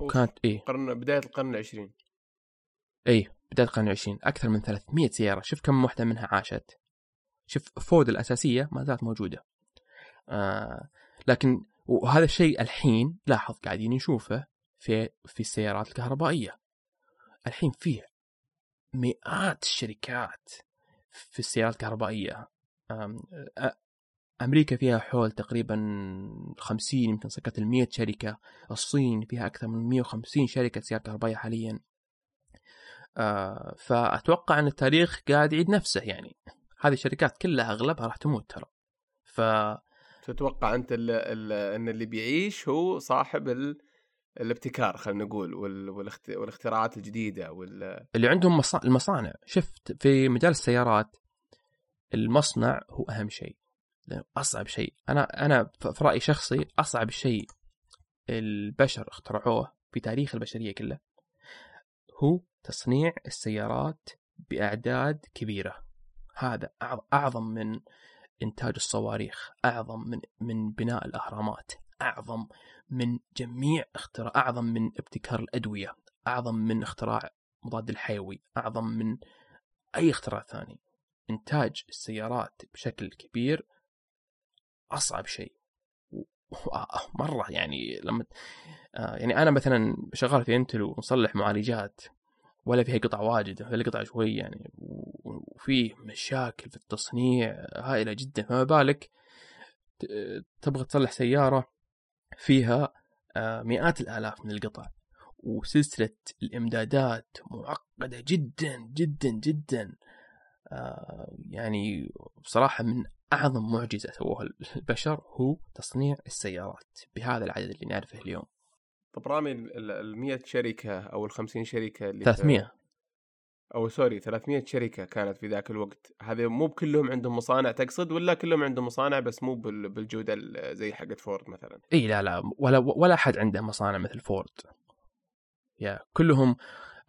أوف. كانت إيه؟ قرن بداية القرن العشرين. اي بداية القرن العشرين. أكثر من 300 سيارة. شوف كم واحدة منها عاشت. شوف فورد الأساسية ما زالت موجودة. آه لكن وهذا الشيء الحين لاحظ قاعدين نشوفه في في السيارات الكهربائية. الحين فيه مئات الشركات في السيارات آه، أمريكا فيها حول تقريبا 50 يمكن سكت ال 100 شركة. الصين فيها أكثر من 150 شركة سيارة كهربائية حاليا. آه فأتوقع أن التاريخ قاعد يعيد نفسه يعني. هذه الشركات كلها أغلبها راح تموت ترى. ف تتوقع أنت إن اللي بيعيش هو صاحب ال الابتكار خلينا نقول وال والاخت... والاختراعات الجديدة وال اللي عندهم مصا... المصانع. شفت في مجال السيارات المصنع هو أهم شيء. أصعب شيء. أنا أنا في رأيي شخصي أصعب شيء البشر اخترعوه في تاريخ البشرية كله هو تصنيع السيارات بأعداد كبيرة. هذا أعظم من إنتاج الصواريخ أعظم من من بناء الأهرامات أعظم من جميع اختراع أعظم من ابتكار الأدوية أعظم من اختراع مضاد الحيوي أعظم من أي اختراع ثاني. إنتاج السيارات بشكل كبير أصعب شيء. مرة يعني لما آه، يعني أنا مثلا شغال في إنتل ونصلح معالجات ولا فيها قطع واجد ولا قطع شوي يعني وفيه مشاكل في التصنيع هائلة جدا. فما بالك تبغى تصلح سيارة فيها آه، مئات الآلاف من القطع وسلسلة الإمدادات معقدة جدا جدا جدا. آه، يعني بصراحة من أعظم معجزة سووها البشر هو تصنيع السيارات بهذا العدد اللي نعرفه اليوم. طب رامي ال 100 شركة أو ال 50 شركة اللي 300 أو sorry 300 شركة كانت في ذاك الوقت هذه مو بكلهم عندهم مصانع تقصد ولا كلهم عندهم مصانع بس مو بالجودة زي حقت فورد مثلا؟ إي لا لا ولا ولا احد عنده مصانع مثل فورد. يا كلهم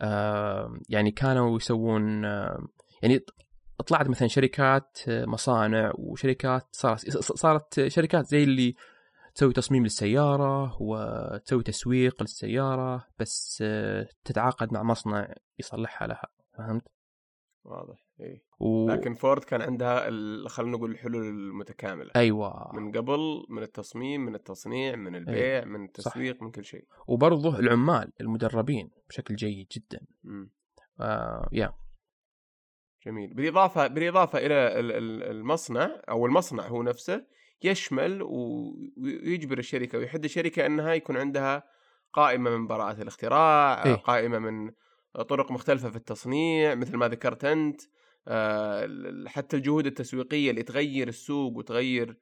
آه يعني كانوا يسوون آه يعني طلعت مثلا شركات آه، مصانع وشركات صارت صارت شركات زي اللي تسوي تصميم للسيارة وتسوي تسويق للسيارة بس آه، تتعاقد مع مصنع يصلحها لها فهمت؟ واضح إي. و... لكن فورد كان عندها خلينا نقول الحلول المتكاملة. أيوه. من قبل من التصميم من التصنيع من البيع أيوة. من التسويق صح. من كل شيء. وبرضه العمال المدربين بشكل جيد جدا. امم آه يا. جميل. بالإضافة بالإضافة إلى المصنع أو المصنع هو نفسه يشمل ويجبر الشركة ويحد الشركة أنها يكون عندها قائمة من براءات الاختراع إيه؟ قائمة من طرق مختلفة في التصنيع مثل ما ذكرت أنت آه، حتى الجهود التسويقية اللي تغير السوق وتغير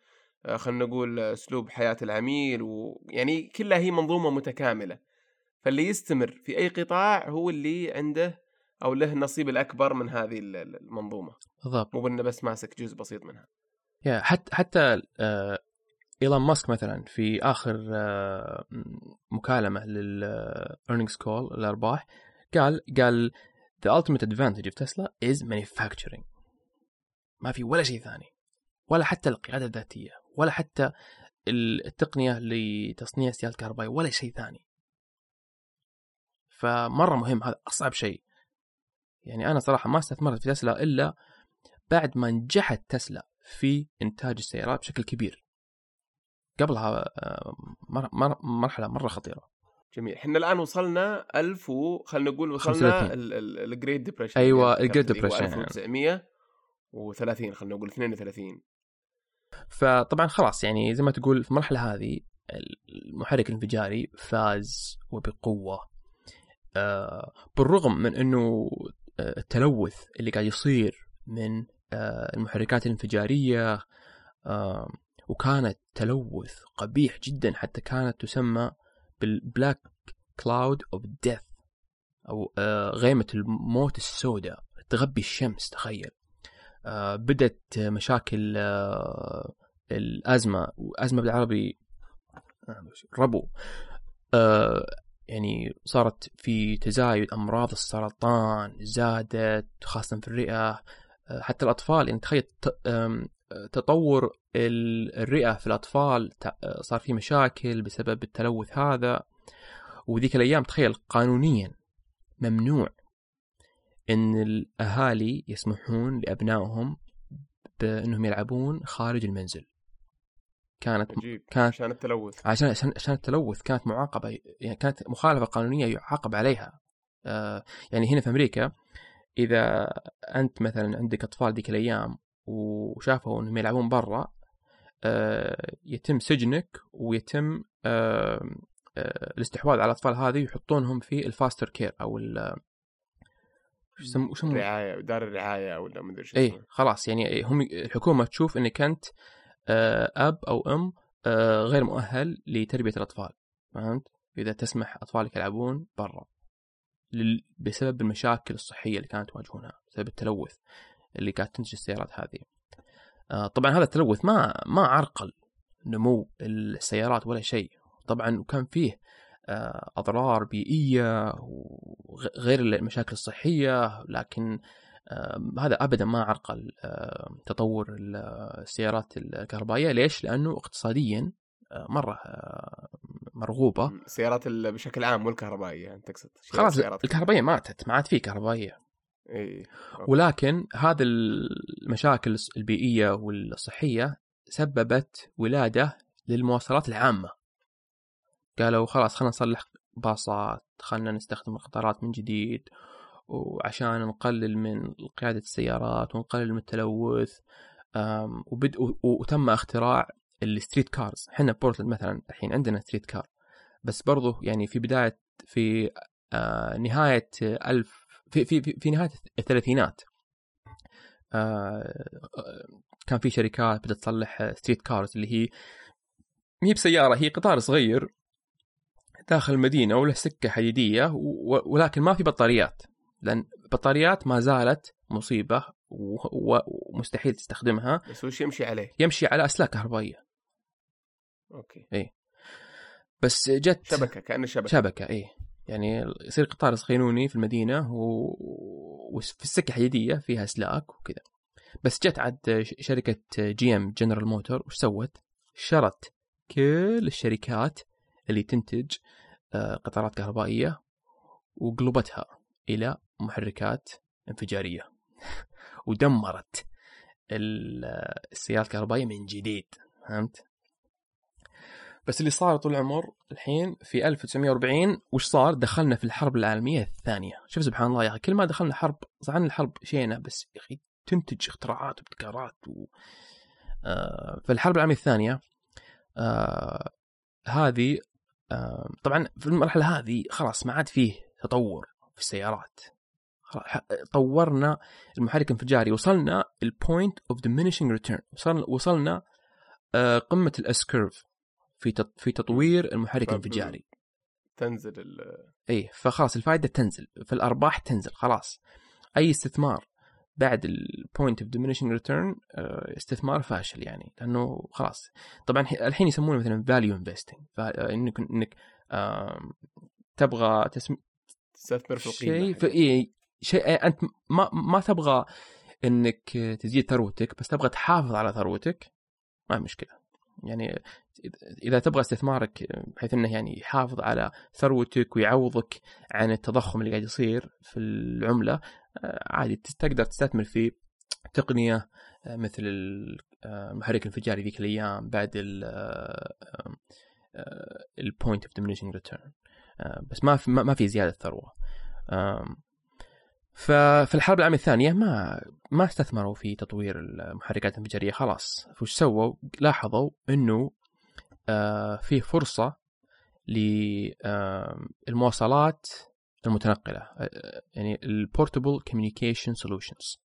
آه، خلينا نقول أسلوب حياة العميل ويعني كلها هي منظومة متكاملة. فاللي يستمر في أي قطاع هو اللي عنده أو له النصيب الأكبر من هذه المنظومة. بالضبط. مو بس ماسك جزء بسيط منها. yeah حتى حتى آه إيلون ماسك مثلا في آخر آه مكالمة لل earnings call الأرباح قال قال the ultimate advantage of Tesla is manufacturing. ما في ولا شيء ثاني ولا حتى القيادة الذاتية ولا حتى التقنية لتصنيع سيارات كهربائية ولا شيء ثاني. فمرة مهم هذا أصعب شيء. يعني أنا صراحة ما استثمرت في تسلا إلا بعد ما نجحت تسلا. في إنتاج السيارات بشكل كبير. قبلها آه، مرحلة مرة خطيرة. جميل. إحنا الآن وصلنا 1000 وخلينا نقول وصلنا ال Great Depression أيوه ال Great Depression 1930 خلينا نقول 32 فطبعا خلاص يعني زي ما تقول في المرحلة هذه المحرك الانفجاري فاز وبقوة. آه بالرغم من إنه آه، التلوث اللي قاعد يصير من المحركات الانفجارية آه وكانت تلوث قبيح جدا حتى كانت تسمى بال black cloud of death أو آه، غيمة الموت السوداء تغبي الشمس تخيل. آه، بدت مشاكل آه، الأزمة وأزمة بالعربي ربو. يعني صارت في تزايد أمراض السرطان زادت خاصة في الرئة حتى الأطفال يعني تخيل تطور الرئة في الأطفال صار في مشاكل بسبب التلوث هذا. وذيك الأيام تخيل قانونيا ممنوع أن الأهالي يسمحون لأبنائهم بأنهم يلعبون خارج المنزل. كانت عجيب. كانت عشان التلوث. عشان عشان التلوث كانت معاقبة يعني كانت مخالفة قانونية يعاقب عليها. آه يعني هنا في أمريكا إذا أنت مثلا عندك أطفال ذيك الأيام وشافوا إنهم يلعبون برا آه، يتم سجنك ويتم آه، آه، الاستحواذ على الأطفال هذه ويحطونهم في foster care أو ال وش يسمو- وش يسموه؟ رعاية دار الرعاية ولا مدري إيش اي. خلاص يعني هم الحكومة تشوف إنك أنت أب أو أم غير مؤهل لتربية الأطفال فهمت؟ إذا تسمح أطفالك يلعبون برا لل- بسبب المشاكل الصحية اللي كانت تواجهونها بسبب التلوث اللي قاعد تنتج السيارات هذه. آه، طبعا هذا التلوث ما ما عرقل نمو السيارات ولا شيء طبعا وكان فيه آه، أضرار بيئية وغير المشاكل الصحية لكن آه، هذا ابدا ما عرقل تطور السيارات الكهربائية ليش؟ لأنه اقتصاديا مرة مرغوبة. السيارات ال- بشكل عام مو الكهربائيه يعني تقصد خلاص الكهربائية ماتت ما عاد في كهربائية. إي ولكن هذه المشاكل البيئية والصحية سببت ولادة للمواصلات العامة. قالوا خلاص خلينا نصلح باصات خلينا نستخدم القطارات من جديد وعشان نقلل من قيادة السيارات ونقلل من التلوث أم، وبد و- وتم اختراع ال street cars. إحنا بورتلاند مثلا الحين عندنا street car. بس برضو يعني في بداية في آه، نهاية ألف في في في, في نهاية الثلاثينات آه، كان في شركات بدأت تصلح street cars اللي هي ما هي بسيارة هي قطار صغير داخل المدينة وله سكة حديدية و- ولكن ما في بطاريات لأن بطاريات ما زالت و- ومستحيل تستخدمها. بس وش يمشي عليه؟ يمشي على أسلاك كهربائية. أوكي. بس جت شبكة كأنه شبكة. شبكة إيه. يعني يصير قطار صهيوني في المدينة و... وفي السكة حديدية فيها أسلاك وكذا. بس جت عاد ش- شركة جي إم General Motor وش سوت؟ شرت كل الشركات اللي تنتج آه، قطارات كهربائية وقلبتها إلى محركات انفجارية. *laughs* ودمرت ال- السيارات الكهربائية من جديد فهمت؟ بس اللي صار طول العمر الحين في 1940 وش صار؟ دخلنا في الحرب العالمية الثانية، شوف سبحان الله يا أخي كل ما دخلنا حرب صح عن الحرب شينا بس يا أخي تنتج اختراعات وابتكارات و... آه في الحرب العالمية الثانية آه هذه آه طبعا في المرحلة هذه خلاص ما عاد فيه تطور في السيارات. طورنا المحرك الانفجاري وصلنا ال point of diminishing return وصلنا وصلنا آه قمة ال S curve في في تطوير المحرك الانفجاري تنزل ال- إيه فخلاص الفائدة تنزل فالارباح تنزل خلاص. أي استثمار بعد ال point of diminishing return استثمار فاشل يعني لأنه خلاص. طبعا الحين يسمونه مثلا value investing إنك إنك تبغى تسم... تستثمر في القيمة شيء في. إيه شيء أنت ما ما تبغى إنك تزيد ثروتك بس تبغى تحافظ على ثروتك ما مشكلة. يعني إذا تبغى استثمارك بحيث إنه يعني يحافظ على ثروتك ويعوضك عن التضخم اللي قاعد يصير في العملة آه، عادي تقدر تستثمر في تقنية آه، مثل ال- آه، المحرك الانفجاري ذيك الأيام بعد ال point of return بس ما في ما في زيادة ثروة. ففي الحرب العالمية الثانية ما ما استثمروا في تطوير المحركات الانفجارية. خلاص وش سووا؟ لاحظوا إنه آه، في فرصة للمواصلات المتنقلة آه، يعني ال portable communication solutions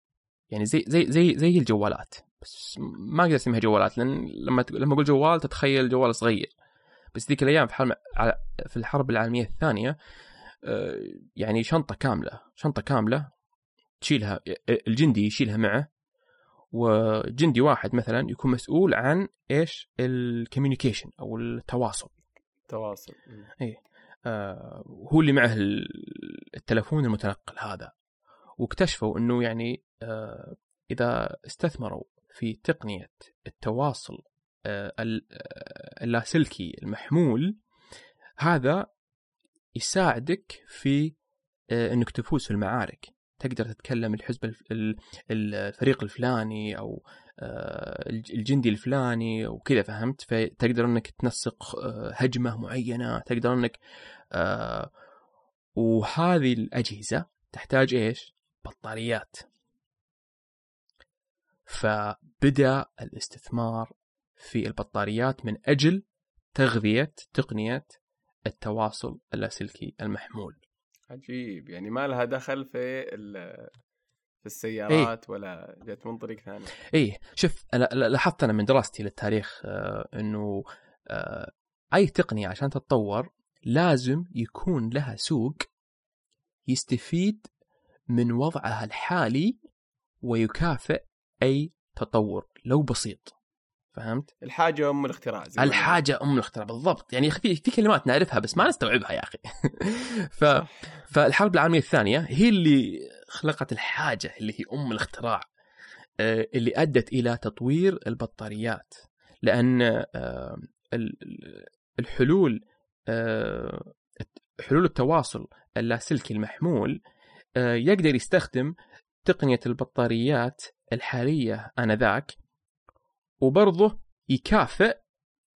يعني زي زي زي زي الجوالات. بس ما أقدر أسميها جوالات لأن لما لما أقول جوال تتخيل جوال صغير. بس ذيك الأيام في في الحرب العالمية الثانية آه، يعني شنطة كاملة شنطة كاملة تشيلها الجندي يشيلها معه وجندي واحد مثلا يكون مسؤول عن إيش؟ الكوميونيكيشن أو التواصل. تواصل مم. آه، هو اللي معه ال- التلفون المتنقل هذا. واكتشفوا إنه يعني آه، إذا استثمروا في تقنية التواصل آه، آه، اللاسلكي المحمول هذا يساعدك في آه، إنك تفوز في المعارك. تقدر تتكلم الحزب الف- ال- ال- الفريق الفلاني أو آه، الج- الجندي الفلاني وكذا فهمت؟ فتقدر إنك تنسق آه، هجمة معينة تقدر إنك وهذه الأجهزة تحتاج إيش؟ بطاريات. فبدأ الاستثمار في البطاريات من أجل تغذية تقنية التواصل اللاسلكي المحمول. عجيب. يعني ما لها دخل في في السيارات إيه؟ ولا جت من طريق ثاني. إيه. شوف لاحظت أنا من دراستي للتاريخ آه إنه آه أي تقنية عشان تتطور لازم يكون لها سوق يستفيد من وضعها الحالي ويكافئ أي تطور لو بسيط. فهمت؟ الحاجة أم الاختراع زي الحاجة أم الاختراع بالضبط. يعني في في كلمات نعرفها بس ما نستوعبها يا أخي. *laughs* ف... فالحرب العالمية الثانية هي اللي خلقت الحاجة اللي هي أم الاختراع آه، اللي أدت إلى تطوير البطاريات. لأن آه، الحلول آه، حلول التواصل اللاسلكي المحمول يقدر يستخدم تقنية البطاريات الحالية آنذاك وبرضه يكافئ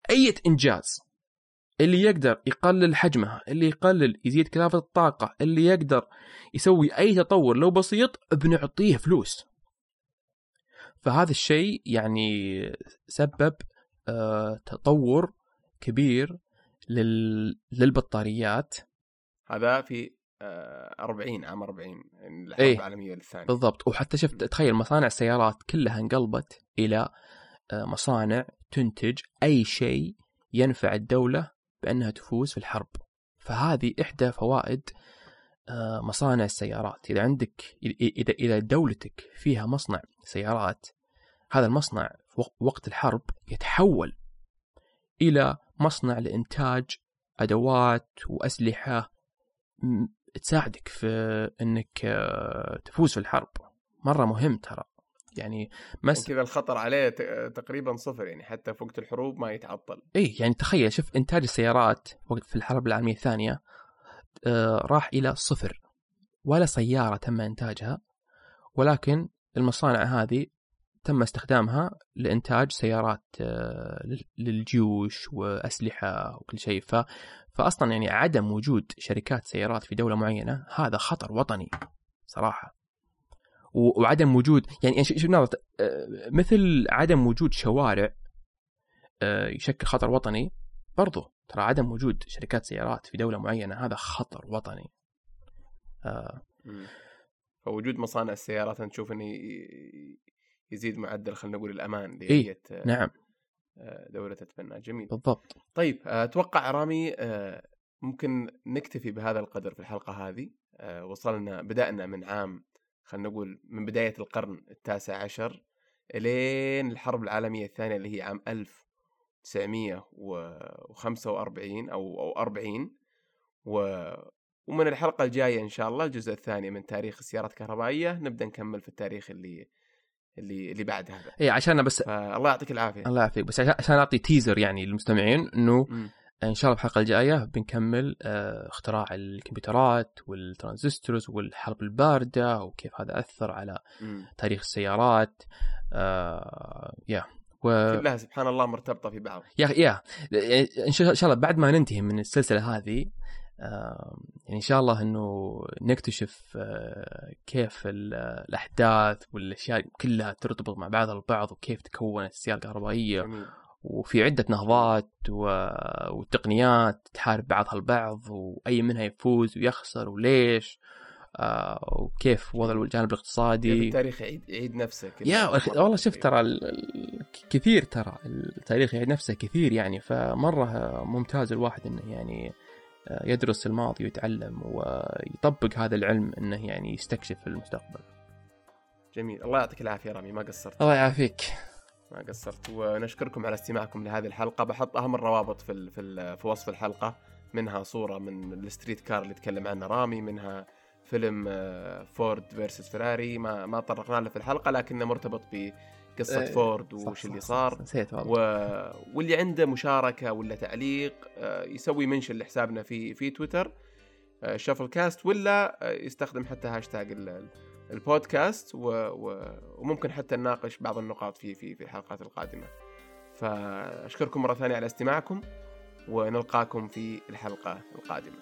أي إنجاز. اللي يقدر يقلل حجمها اللي يقلل يزيد كثافة الطاقة اللي يقدر يسوي أي تطور لو بسيط بنعطيه فلوس. فهذا الشيء يعني سبب آه تطور كبير لل... للبطاريات. هذا في 40 آه، عام 40 الحرب إيه. العالمية الثانية بالضبط. وحتى شفت تخيل مصانع السيارات كلها انقلبت إلى مصانع تنتج أي شيء ينفع الدولة بأنها تفوز في الحرب. فهذه إحدى فوائد آه، مصانع السيارات. إذا عندك إذا إذا دولتك فيها مصنع سيارات هذا المصنع وقت الحرب يتحول إلى مصنع لإنتاج أدوات وأسلحة تساعدك في إنك آه، تفوز في الحرب. مرة مهم ترى. يعني مس كذا الخطر عليه تقريبا صفر يعني حتى في وقت الحروب ما يتعطل. اي يعني تخيل شوف إنتاج السيارات وقت في الحرب العالمية الثانية آه راح إلى صفر. ولا سيارة تم إنتاجها ولكن المصانع هذه تم استخدامها لإنتاج سيارات آه، للجيوش وأسلحة وكل شيء. ف... فأصلا يعني عدم وجود شركات سيارات في دولة معينة هذا خطر وطني صراحة. وعدم وجود يعني شوف نظرة آه، مثل عدم وجود شوارع آه، يشكل خطر وطني برضو ترى عدم وجود شركات سيارات في دولة معينة هذا خطر وطني. فوجود مصانع السيارات نشوف إنه يزيد معدل خلينا نقول الأمان لأية إيه؟ نعم. آه، دولة تتبنى. جميل. بالضبط. طيب أتوقع رامي ممكن نكتفي بهذا القدر في الحلقة هذه. وصلنا بدأنا من عام خلينا نقول من بداية القرن التاسع عشر لين الحرب العالمية الثانية اللي هي عام 1945 أو أو 40 و ومن الحلقة الجاية إن شاء الله الجزء الثاني من تاريخ السيارات الكهربائية نبدأ نكمل في التاريخ اللي اللي اللي بعد هذا. اي عشان بس الله يعطيك العافية. الله يعافيك بس عشان أعطي teaser يعني للمستمعين إنه إن شاء الله الحلقة الجاية بنكمل آه، اختراع الكمبيوترات وال transistors والحرب الباردة وكيف هذا أثر على تاريخ السيارات آه يا و... كلها سبحان الله مرتبطة في بعض. يا يا إن شاء الله بعد ما ننتهي من السلسلة هذه آه يعني إن شاء الله إنه نكتشف آه كيف الأحداث والأشياء كلها ترتبط مع بعضها البعض وكيف تكونت السيارة الكهربائية. جميل. وفي عدة نهضات والتقنيات تحارب بعضها البعض وأي منها يفوز ويخسر وليش؟ آه وكيف وضع الجانب الاقتصادي؟ كيف التاريخ يعيد, يعيد نفسه يا والله شفت ترى كثير ترى التاريخ يعيد نفسه كثير يعني فمرة ممتاز الواحد إنه يعني آه، يدرس الماضي ويتعلم ويطبق هذا العلم إنه يعني يستكشف المستقبل. جميل. الله يعطيك العافية رامي ما قصرت. الله يعافيك. ما قصرت. ونشكركم على استماعكم لهذه الحلقة. بحط اهم الروابط في في, في وصف الحلقة. منها صورة من الستريت كار اللي تكلم عنه رامي. منها فيلم Ford versus Ferrari ما ما طرقنا له في الحلقة لكنه مرتبط بقصة إيه فورد وش اللي صار. نسيت و... واللي عنده مشاركة ولا تعليق آه، يسوي mention لحسابنا في في تويتر. شافل كاست ولا يستخدم حتى هاشتاج البودكاست و... و... وممكن حتى نناقش بعض النقاط في في في الحلقات القادمة. فأشكركم مرة ثانية على استماعكم ونلقاكم في الحلقة القادمة.